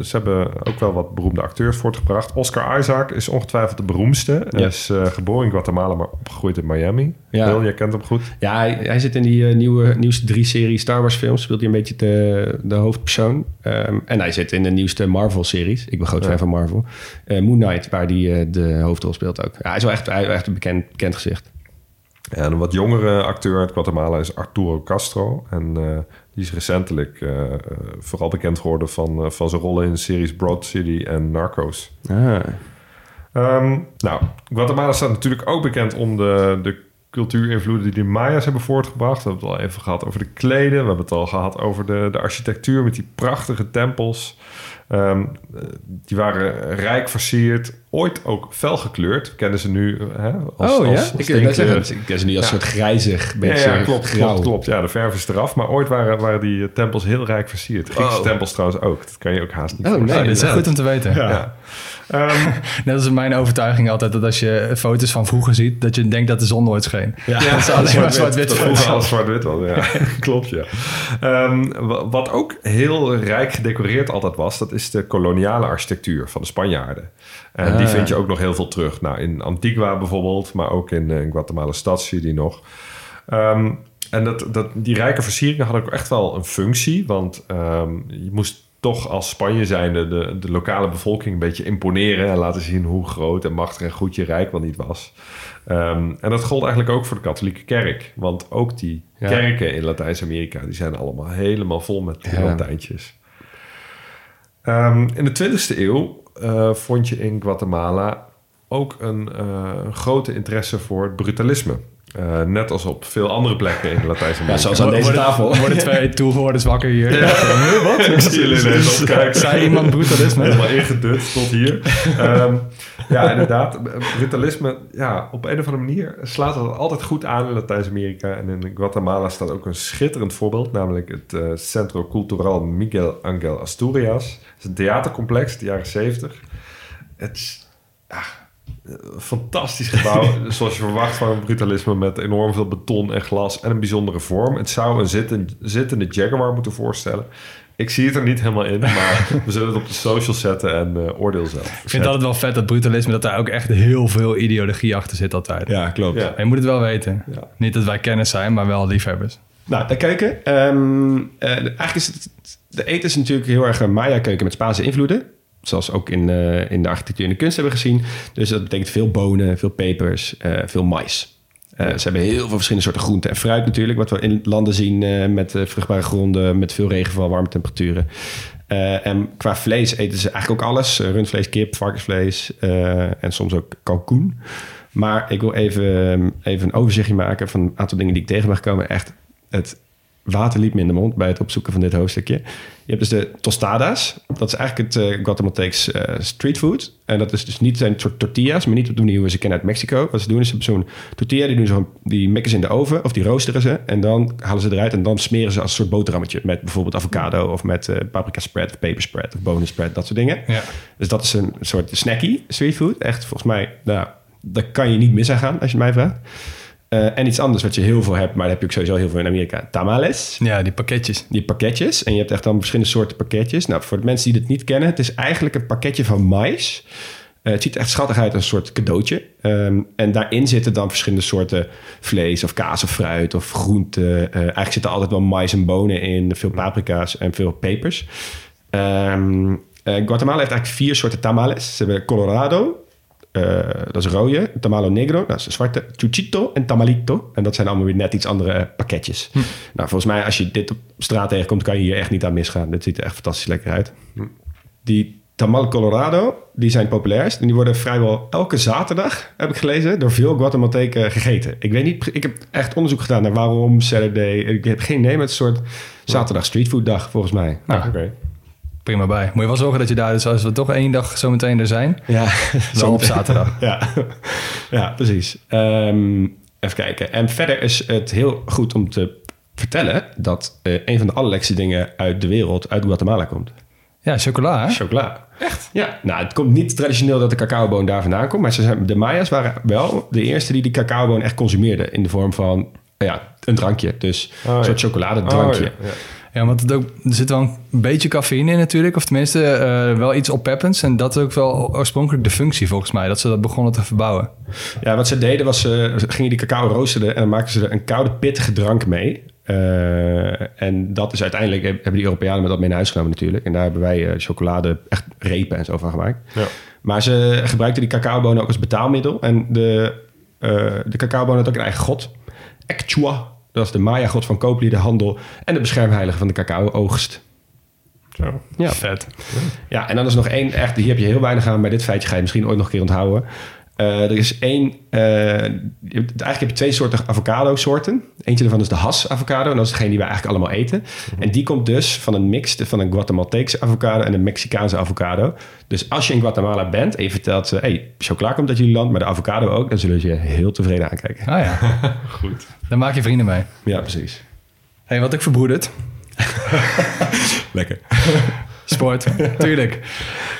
Speaker 4: ze hebben ook wel wat beroemde acteurs voortgebracht. Oscar Isaac is ongetwijfeld de beroemdste. Hij is uh, geboren in Guatemala, maar opgegroeid in Miami. Ja. Wil, jij kent hem goed.
Speaker 1: Ja, hij, hij zit in die uh, nieuwe, nieuwste drie series Star Wars films. Speelt hij een beetje de, de hoofdpersoon. Um, en hij zit in de nieuwste Marvel series. Ik ben groot fan van Marvel. Moon Knight, waar hij de hoofdrol speelt ook. Ja, hij is wel echt, hij, echt een bekend, bekend gezicht.
Speaker 4: En een wat jongere acteur uit Guatemala is Arturo Castro. En die is recentelijk uh, vooral bekend geworden van, van zijn rollen in series Broad City en Narcos. Ah. Um, nou, Guatemala staat natuurlijk ook bekend om de, de cultuurinvloeden die de Maya's hebben voortgebracht. We hebben het al even gehad over de kleden. We hebben het al gehad over de, de architectuur met die prachtige tempels. Um, die waren rijk versierd, ooit ook fel gekleurd. Kennen ze nu hè,
Speaker 1: als, Oh ja, ik, ken zeggen, ik ken ze nu als ja. soort grijzig, beetje
Speaker 4: ja, klopt, klopt, klopt. Ja, de verf is eraf. Maar ooit waren, waren die tempels heel rijk versierd. Griekse oh. tempels trouwens ook. Dat kan je ook haast niet
Speaker 3: Oh nee, dat is goed om te weten. Ja. Um, [LAUGHS] Net als mijn overtuiging altijd dat als je foto's van vroeger ziet, dat je denkt dat de zon nooit scheen. Ja, dat is alleen maar zwart-wit.
Speaker 4: Zwart-wit was, ja. [LAUGHS] Klopt, ja. Um, wat ook heel rijk gedecoreerd altijd was, dat is de koloniale architectuur van de Spanjaarden. En die ah. vind je ook nog heel veel terug. Nou, in Antigua bijvoorbeeld, maar ook in, in Guatemala stad zie je die nog. Um, en dat, dat, die rijke versieringen hadden ook echt wel een functie. Want um, je moest toch als Spanje zijnde de, de lokale bevolking een beetje imponeren en laten zien hoe groot en machtig en goed je rijk wel niet was. Um, en dat gold eigenlijk ook voor de katholieke kerk. Want ook die kerken in Latijns-Amerika, die zijn allemaal helemaal vol met. Ja. Um, in de 20e eeuw uh, vond je in Guatemala ook een uh, grote interesse voor het brutalisme. Uh, net als op veel andere plekken in Latijns-Amerika. Ja,
Speaker 3: zoals aan deze tafel. Worden twee toehoorders wakker hier. Ja. ja. [LAUGHS] Wat? Ik zie jullie ineens opkijken. Zei iemand brutalisme?
Speaker 4: Helemaal ingedut tot hier. um, ja, inderdaad. Brutalisme, ja, op een of andere manier slaat het altijd goed aan in Latijns-Amerika. En in Guatemala staat ook een schitterend voorbeeld. Namelijk het uh, Centro Cultural Miguel Angel Asturias. Het is een theatercomplex uit de jaren 70. Het is... Ja, fantastisch gebouw, [LAUGHS] zoals je verwacht van een brutalisme met enorm veel beton en glas en een bijzondere vorm. Het zou een zittende, zittende Jaguar moeten voorstellen. Ik zie het er niet helemaal in, maar [LAUGHS] we zullen het op de social zetten en eh, oordeel zelf.
Speaker 3: Ik vind het altijd wel vet, dat brutalisme, dat daar ook echt heel veel ideologie achter zit altijd.
Speaker 1: Ja, klopt.
Speaker 4: Ja.
Speaker 3: En je moet het wel weten.
Speaker 4: Ja.
Speaker 3: Niet dat wij kennis zijn, maar wel liefhebbers.
Speaker 1: Nou, de keuken. Ehm, eh, eigenlijk is het, de eten is natuurlijk heel erg een Maya-keuken met Spaanse invloeden. Zoals ook in, eh, in de architectuur en de kunst hebben gezien. Dus dat betekent veel bonen, veel pepers, eh, veel mais. Eh, Ze hebben heel veel verschillende soorten groenten en fruit natuurlijk. Wat we in landen zien met vruchtbare gronden, met veel regenval, warme temperaturen. En qua vlees eten ze eigenlijk ook alles. Rundvlees, kip, varkensvlees en soms ook kalkoen. Maar ik wil even, even een overzichtje maken van een aantal dingen die ik tegen ben gekomen. Echt, het water liep me in de mond bij het opzoeken van dit hoofdstukje. Je hebt dus de tostadas. Dat is eigenlijk het uh, Guatemalteeks eh, street food. En dat is dus niet zijn soort tortillas, maar niet op de manier hoe we ze kennen uit Mexico. Wat ze doen is ze hebben zo'n tortilla, die, doen ze, die mikken ze in de oven of die roosteren ze. En dan halen ze eruit en dan smeren ze als een soort boterhammetje. Met bijvoorbeeld avocado of met eh, paprika spread of peper spread of bonen spread, dat soort dingen.
Speaker 3: Ja.
Speaker 1: Dus dat is een soort snacky street food. Echt volgens mij, nou, daar kan je niet mis aan gaan als je het mij vraagt. Eh, en iets anders wat je heel veel hebt, maar dat heb je ook sowieso heel veel in Amerika. Tamales.
Speaker 3: Ja, die pakketjes.
Speaker 1: Die pakketjes. En je hebt echt dan verschillende soorten pakketjes. Nou, voor de mensen die dit niet kennen, het is eigenlijk een pakketje van mais. Eh, het ziet er echt schattig uit als een soort cadeautje. Ehm, en daarin zitten dan verschillende soorten vlees of kaas of fruit of groenten. Eh, eigenlijk zitten altijd wel mais en bonen in, veel paprika's en veel pepers. Ehm, eh, Guatemala heeft eigenlijk vier soorten tamales. Ze hebben Colorado, eh, dat is rode. Tamalo negro, dat is zwarte. Chuchito en tamalito. En dat zijn allemaal weer net iets andere eh, pakketjes. Nou, volgens mij als je dit op straat tegenkomt... kan je hier echt niet aan misgaan. Dit ziet er echt fantastisch lekker uit. Die Tamal Colorado, die zijn populairst. En die worden vrijwel elke zaterdag, heb ik gelezen... door veel Guatemalteken gegeten. Ik weet niet, ik heb echt onderzoek gedaan naar waarom Saturday. Ik heb geen idee, maar het een soort zaterdag streetfood dag volgens mij.
Speaker 3: Nou,
Speaker 4: Oké.
Speaker 3: Prima bij. Moet je wel zorgen dat je daar, dus als we toch één dag zometeen er zijn,
Speaker 1: Ja, [LAUGHS]
Speaker 3: wel [LAUGHS] op zaterdag.
Speaker 1: Ja, ja precies. Ehm, even kijken. En verder is het heel goed om te vertellen dat eh, een van de allerlekste dingen uit de wereld uit Guatemala komt.
Speaker 3: Ja, chocola, hè?
Speaker 1: Chocola. Echt? Ja. Nou, het komt niet traditioneel dat de cacaoboon daar vandaan komt, maar ze zijn, de Maya's waren wel de eerste die die cacaoboon echt consumeerden in de vorm van ja, een drankje. Dus
Speaker 4: Oh, ja.
Speaker 1: een soort chocoladedrankje.
Speaker 4: Oh, ja, ja.
Speaker 3: Ja, want het ook, er zit wel een beetje cafeïne in natuurlijk. Of tenminste eh, wel iets oppeppends. En dat is ook wel oorspronkelijk de functie volgens mij. Dat ze dat begonnen te verbouwen.
Speaker 1: Ja, wat ze deden was, ze ze gingen die cacao roosteren en dan maakten ze er een koude pittige drank mee. Eh, en dat is uiteindelijk, hebben die Europeanen met dat mee naar huis genomen natuurlijk. En daar hebben wij eh, chocolade, echt repen en zo van gemaakt.
Speaker 4: Ja.
Speaker 1: Maar ze gebruikten die cacaobonen ook als betaalmiddel. En de, eh de cacaoboon had ook een eigen god. Ekchua, dat is de Maya-god van kooplieden, handel en de beschermheilige van de cacao-oogst.
Speaker 4: Zo.
Speaker 1: Ja.
Speaker 3: Vet.
Speaker 1: Ja, en dan is nog één, echt, hier heb je heel weinig aan. Bij dit feitje ga je misschien ooit nog een keer onthouden. Eh, er is één, eh, eigenlijk heb je twee soorten avocado-soorten. Eentje daarvan is de has-avocado. En dat is degene die wij eigenlijk allemaal eten. En die komt dus van een mix van een Guatemalteekse avocado en een Mexicaanse avocado. Dus als je in Guatemala bent en je vertelt ze... hey, chocola komt uit jullie land, maar de avocado ook... dan zullen ze je heel tevreden aankijken.
Speaker 3: Ah ja, [LAUGHS]
Speaker 4: Goed.
Speaker 3: daar maak je vrienden mee.
Speaker 1: Ja, precies.
Speaker 3: hey, wat ik verbroederd. [LAUGHS]
Speaker 1: Lekker. [LAUGHS]
Speaker 3: Sport, tuurlijk.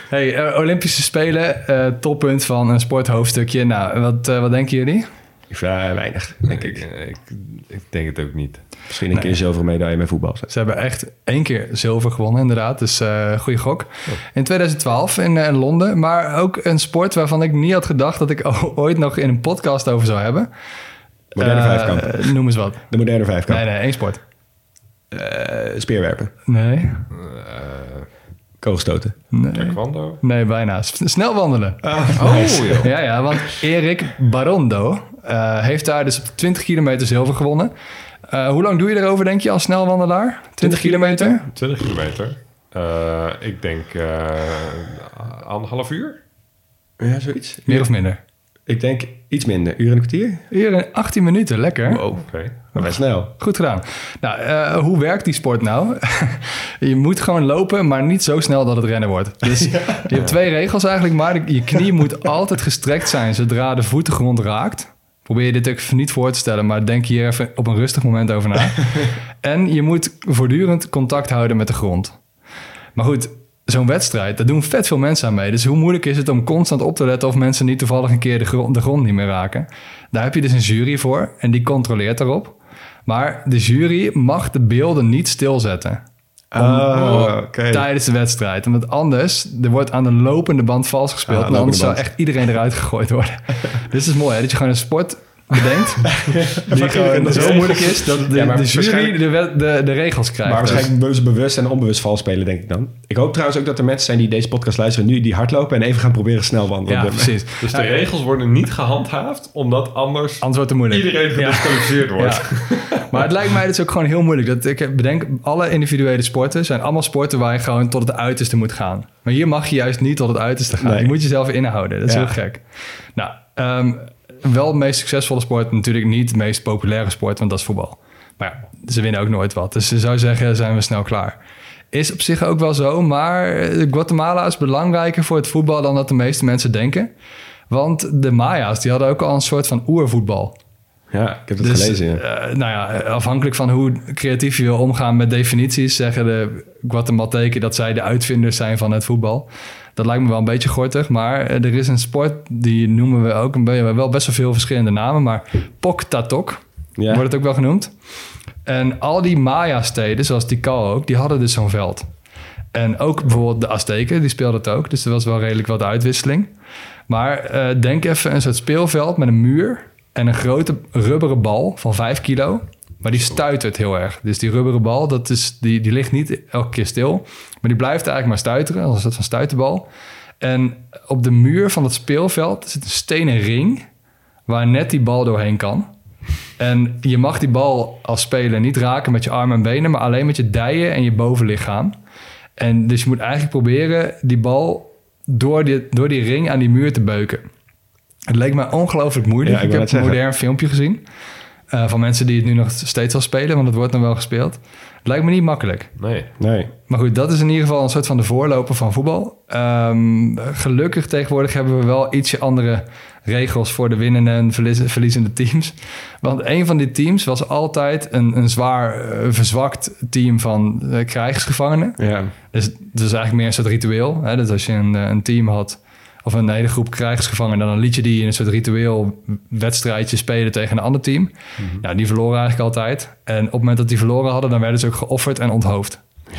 Speaker 3: Hey, eh, Olympische Spelen, eh, toppunt van een sporthoofdstukje. Nou, wat, eh, wat denken jullie?
Speaker 1: Ik vraag weinig, denk ik.
Speaker 4: Ik, ik, denk het ook niet.
Speaker 1: Misschien een keer zilveren medaille met voetbal.
Speaker 3: Ze hebben echt één keer zilver gewonnen, inderdaad. Dus eh goede gok. In 2012 in, in Londen. Maar ook een sport waarvan ik niet had gedacht dat ik [LAUGHS] ooit nog in een podcast over zou hebben.
Speaker 1: Moderne vijfkamp.
Speaker 3: Noem eens wat.
Speaker 1: De moderne vijfkamp.
Speaker 3: Nee, nee, één sport.
Speaker 1: Speerwerpen.
Speaker 3: Nee,
Speaker 1: Kogelstoten.
Speaker 3: nee,
Speaker 4: Taekwondo.
Speaker 3: nee bijna. S- Snel wandelen. [LAUGHS]
Speaker 4: Oh, joh.
Speaker 3: Ja, ja, want Erik Barondo eh, heeft daar dus op 20 kilometer zilver gewonnen. Eh, hoe lang doe je erover, denk je, als snelwandelaar? 20 kilometer?
Speaker 4: 20 kilometer. Eh, ik denk eh anderhalf uur.
Speaker 1: Ja, zoiets.
Speaker 3: Meer of minder?
Speaker 1: Ik denk iets minder. Uur en een kwartier?
Speaker 3: Uur en 18 minuten, lekker.
Speaker 1: Wow.
Speaker 4: Oké.
Speaker 1: Maar best snel.
Speaker 3: Goed gedaan. Nou, eh, hoe werkt die sport nou? [LAUGHS] je moet gewoon lopen, maar niet zo snel dat het rennen wordt. Dus [LAUGHS] je hebt twee regels eigenlijk, maar je knie moet altijd gestrekt zijn zodra de voet de grond raakt. Probeer je dit ook even niet voor te stellen, maar denk hier even op een rustig moment over na. [LAUGHS] en je moet voortdurend contact houden met de grond. Maar goed, zo'n wedstrijd, daar doen vet veel mensen aan mee. Dus hoe moeilijk is het om constant op te letten of mensen niet toevallig een keer de grond, de grond niet meer raken? Daar heb je dus een jury voor en die controleert daarop. Maar de jury mag de beelden niet stilzetten.
Speaker 1: Oh, oké.
Speaker 3: tijdens de wedstrijd. Omdat anders, er wordt aan de lopende band vals gespeeld.
Speaker 1: Ah,
Speaker 3: en anders zou echt iedereen eruit gegooid worden. [LAUGHS] dus het is mooi hè, dat je gewoon een sport bedenkt [LAUGHS] die gewoon zo moeilijk is dat de,
Speaker 1: Ja,
Speaker 3: de jury de, de, de regels krijgt.
Speaker 1: Maar waarschijnlijk bewust, bewust en onbewust vals spelen, denk ik dan. Ik hoop trouwens ook dat er mensen zijn die deze podcast luisteren nu die hardlopen en even gaan proberen snel wandelen.
Speaker 3: ja, precies.
Speaker 4: Dus de
Speaker 3: Ja,
Speaker 4: regels worden niet gehandhaafd, omdat anders
Speaker 3: Anders wordt het moeilijk.
Speaker 4: iedereen
Speaker 3: Ja.
Speaker 4: gedisqualificeerd wordt.
Speaker 3: Ja. Maar het lijkt mij dus ook gewoon heel moeilijk. Dat ik bedenk, alle individuele sporten zijn allemaal sporten waar je gewoon tot het uiterste moet gaan. Maar hier mag je juist niet tot het uiterste gaan.
Speaker 1: Nee.
Speaker 3: Je moet jezelf inhouden. Dat is
Speaker 1: Ja.
Speaker 3: heel gek. Nou, ehm, wel de meest succesvolle sport. Natuurlijk niet de meest populaire sport, want dat is voetbal. Maar ja, ze winnen ook nooit wat. Dus ze zou zeggen, zijn we snel klaar. Is op zich ook wel zo, maar eh, Guatemala is belangrijker voor het voetbal dan dat de meeste mensen denken. Want de Maya's, die hadden ook al een soort van oervoetbal.
Speaker 1: Ja, ik heb het
Speaker 3: Dus,
Speaker 1: gelezen. Ja.
Speaker 3: eh, nou ja, afhankelijk van hoe creatief je wil omgaan met definities, zeggen de Guatemalteken dat zij de uitvinders zijn van het voetbal. Dat lijkt me wel een beetje gortig, maar eh, er is een sport die noemen we ook een beetje, wel best wel veel verschillende namen, maar Pok Tatok
Speaker 1: Ja.
Speaker 3: wordt het ook wel genoemd. En al die Maya-steden, zoals Tikal ook, die hadden dus zo'n veld. En ook bijvoorbeeld de Azteken, die speelden het ook. Dus er was wel redelijk wat uitwisseling. Maar eh, denk even een soort speelveld met een muur en een grote rubberen bal van 5 kilo. Maar die stuitert heel erg. Dus die rubberen bal, dat is, die, die ligt niet elke keer stil. Maar die blijft eigenlijk maar stuiteren, als soort van stuiterbal. En op de muur van het speelveld zit een stenen ring... waar net die bal doorheen kan. En je mag die bal als speler niet raken met je armen en benen... maar alleen met je dijen en je bovenlichaam. En dus je moet eigenlijk proberen die bal door die, door die ring aan die muur te beuken. Het leek mij ongelooflijk moeilijk.
Speaker 1: Ja, ik
Speaker 3: heb een
Speaker 1: zeggen.
Speaker 3: modern filmpje gezien... eh, van mensen die het nu nog steeds al spelen... want het wordt nog wel gespeeld. Het lijkt me niet makkelijk.
Speaker 4: Nee.
Speaker 1: Nee.
Speaker 3: Maar goed, dat is in ieder geval een soort van de voorloper van voetbal. Ehm, gelukkig tegenwoordig hebben we wel ietsje andere regels voor de winnende en verliezende teams. Want een van die teams was altijd een, een zwaar eh, verzwakt team van eh, krijgsgevangenen.
Speaker 1: Ja.
Speaker 3: Dus het is eigenlijk meer een soort ritueel. Hè? Dus als je een, een team had of een hele groep krijgsgevangenen... dan liet je die in een soort ritueel wedstrijdje spelen tegen een ander team. Ja, die verloren eigenlijk altijd. En op het moment dat die verloren hadden... dan werden ze ook geofferd en onthoofd. [LAUGHS]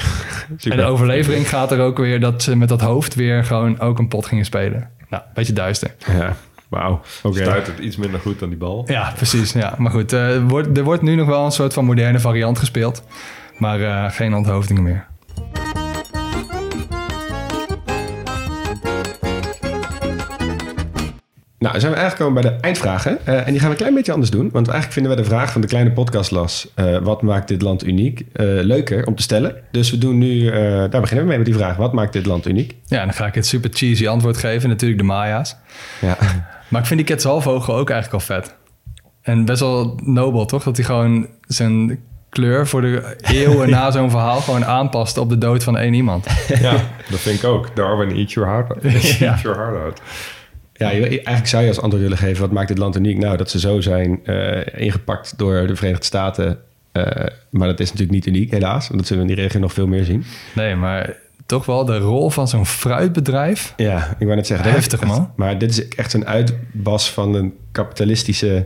Speaker 3: En de overlevering gaat er ook weer dat ze met dat hoofd weer gewoon ook een pot gingen spelen. Nou, beetje duister.
Speaker 1: Ja. Wauw. Oké.
Speaker 4: Stuit het iets minder goed dan die bal.
Speaker 3: Ja, precies. Ja. Maar goed, eh, er wordt, er wordt nu nog wel een soort van moderne variant gespeeld. Maar eh, geen onthoofdingen meer.
Speaker 1: Nou, dan zijn we eigenlijk komen bij de eindvragen. Eh, en die gaan we een klein beetje anders doen. Want eigenlijk vinden we de vraag van de kleine podcastlas... eh, wat maakt dit land uniek? eh, leuker om te stellen. Dus we doen nu... eh, daar beginnen we mee met die vraag. Wat maakt dit land uniek?
Speaker 3: Ja, dan ga ik het super cheesy antwoord geven. Natuurlijk de Maya's.
Speaker 1: Ja.
Speaker 3: Maar ik vind die Quetzalvogel ook eigenlijk al vet. En best wel nobel, toch? Dat hij gewoon zijn kleur voor de eeuwen [LAUGHS] na zo'n verhaal... gewoon aanpast op de dood van één iemand.
Speaker 4: Ja, dat vind ik ook. Darwin, eat your heart out. [LAUGHS]
Speaker 3: Ja.
Speaker 4: Eat your heart out.
Speaker 1: Ja, eigenlijk zou je als antwoord willen geven... wat maakt dit land uniek? Nou, dat ze zo zijn eh, ingepakt door de Verenigde Staten. Eh, maar dat is natuurlijk niet uniek, helaas. Want dat zullen we in die regio nog veel meer zien.
Speaker 3: Nee, maar toch wel de rol van zo'n fruitbedrijf...
Speaker 1: Ja, ik wou net zeggen...
Speaker 3: Heftig,
Speaker 1: echt-
Speaker 3: man.
Speaker 1: Maar dit is echt een uitbas van een kapitalistische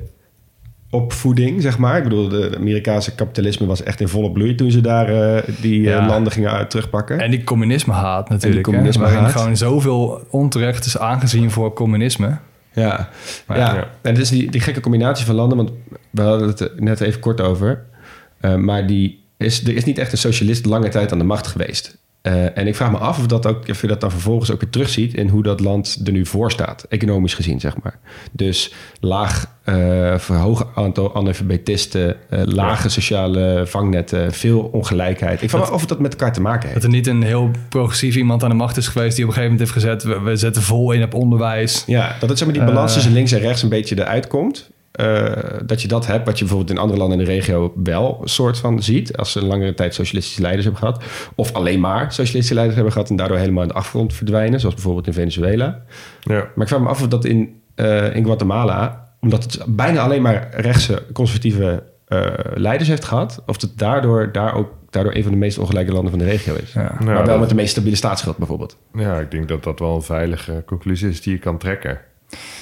Speaker 1: opvoeding, zeg maar. Ik bedoel, de Amerikaanse kapitalisme was echt in volle bloei... toen ze daar eh, die eh,
Speaker 3: Ja.
Speaker 1: landen gingen uit terugpakken.
Speaker 3: En die communisme haat natuurlijk.
Speaker 1: En communisme
Speaker 3: hè,
Speaker 1: haat.
Speaker 3: gewoon zoveel onterecht is aangezien voor communisme.
Speaker 1: Ja,
Speaker 3: Maar
Speaker 1: ja.
Speaker 4: ja.
Speaker 1: en het is die, die gekke combinatie van landen, want we hadden het net even kort over. Eh, maar die is, er is niet echt een socialist lange tijd aan de macht geweest. Eh, en ik vraag me af of, dat ook, of je dat dan vervolgens ook weer terugziet in hoe dat land er nu voor staat, economisch gezien, zeg maar. Dus laag, verhoog aantal analfabetisten, eh, lage sociale vangnetten, veel ongelijkheid. Ik vraag me af of dat met elkaar te maken heeft.
Speaker 3: Dat er niet een heel progressief iemand aan de macht is geweest... die op een gegeven moment heeft gezet... we, we zetten vol in op onderwijs.
Speaker 1: Ja, dat het zeg maar die balans tussen links en rechts een beetje eruit komt. Eh, dat je dat hebt, wat je bijvoorbeeld in andere landen in de regio wel een soort van ziet. Als ze een langere tijd socialistische leiders hebben gehad. Of alleen maar socialistische leiders hebben gehad en daardoor helemaal in de achtergrond verdwijnen. Zoals bijvoorbeeld in Venezuela.
Speaker 4: Ja.
Speaker 1: Maar ik vraag me af of dat in, eh, in Guatemala, omdat het bijna alleen maar rechtse conservatieve eh, leiders heeft gehad. Of het daardoor, daar ook, daardoor een van de meest ongelijke landen van de regio is.
Speaker 3: Ja.
Speaker 4: Nou,
Speaker 1: maar wel
Speaker 4: dat-
Speaker 1: met de meest stabiele staatsschuld bijvoorbeeld.
Speaker 4: ja, ik denk dat dat wel een veilige conclusie is die je kan trekken.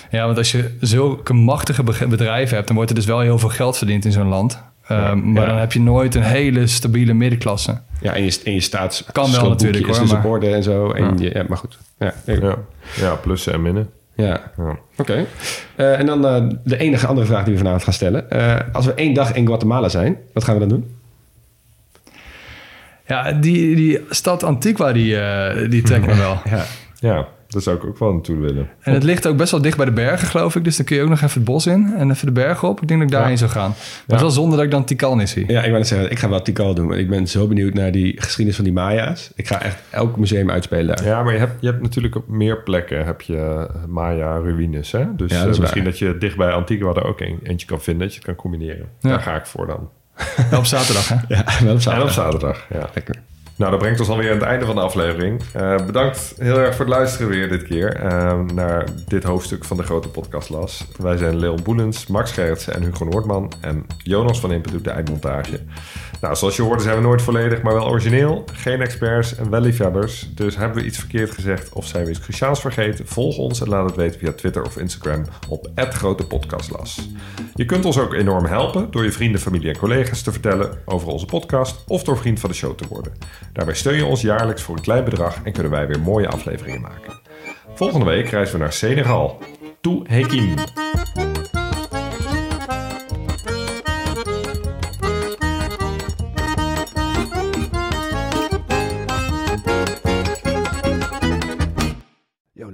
Speaker 3: Ja, want als je zulke machtige be- bedrijven hebt... dan wordt er dus wel heel veel geld verdiend in zo'n land. Eh, maar
Speaker 1: ja.
Speaker 3: dan heb je nooit een hele stabiele middenklasse.
Speaker 1: Ja, en je, en je staats
Speaker 3: Kan wel natuurlijk,
Speaker 1: is
Speaker 3: hoor,
Speaker 1: dus op
Speaker 3: maar-
Speaker 1: orde en zo. En
Speaker 3: Ja.
Speaker 1: je, ja, maar goed. Ja, ja.
Speaker 4: Plussen en minnen.
Speaker 1: ja.
Speaker 4: Ja.
Speaker 1: Oké. Eh, en dan eh, de enige andere vraag die we vanavond gaan stellen. Eh, als we één dag in Guatemala zijn, wat gaan we dan doen?
Speaker 3: Ja, die, die stad Antigua, die, eh, die trekt me [LAUGHS] wel.
Speaker 1: Ja.
Speaker 4: ja, daar zou ik ook wel naartoe willen.
Speaker 3: En het ligt ook best wel dicht bij de bergen, geloof ik. Dus dan kun je ook nog even het bos in en even de bergen op. Ik denk dat ik daarheen zou gaan. Maar het is wel zonder dat ik dan Tikal niet zie.
Speaker 1: Ja, ik wou net zeggen, ik ga wel Tikal doen. Want ik ben zo benieuwd naar die geschiedenis van die Maya's. Ik ga echt elk museum uitspelen daar.
Speaker 4: Ja, maar je hebt, je hebt natuurlijk op meer plekken heb je Maya-ruïnes. Hè? Dus
Speaker 1: Ja, dat
Speaker 4: eh,
Speaker 1: is
Speaker 4: misschien
Speaker 1: waar.
Speaker 4: dat je dicht bij Antigua er ook een, eentje kan vinden. Dat je het kan combineren.
Speaker 3: Ja.
Speaker 4: Daar ga ik voor dan.
Speaker 3: Ja, op zaterdag, hè? [LAUGHS]
Speaker 1: Ja, wel op
Speaker 4: En op
Speaker 1: zaterdag.
Speaker 4: zaterdag, ja.
Speaker 1: Lekker.
Speaker 4: Nou, dat brengt ons alweer aan het einde van de aflevering. Eh, bedankt heel erg voor het luisteren weer dit keer eh, naar dit hoofdstuk van de grote podcastlas. Wij zijn Leon Boelens, Max Gerritsen en Hugo Noordman. En Jonas van Impen doet de eindmontage. Nou, zoals je hoorde zijn we nooit volledig, maar wel origineel. Geen experts en wel liefhebbers. Dus hebben we iets verkeerd gezegd of zijn we iets cruciaals vergeten? Volg ons en laat het weten via Twitter of Instagram op @grotepodcastlas. Je kunt ons ook enorm helpen door je vrienden, familie en collega's te vertellen over onze podcast of door vriend van de show te worden. Daarbij steun je ons jaarlijks voor een klein bedrag en kunnen wij weer mooie afleveringen maken. Volgende week reizen we naar Senegal. Toe Hekim.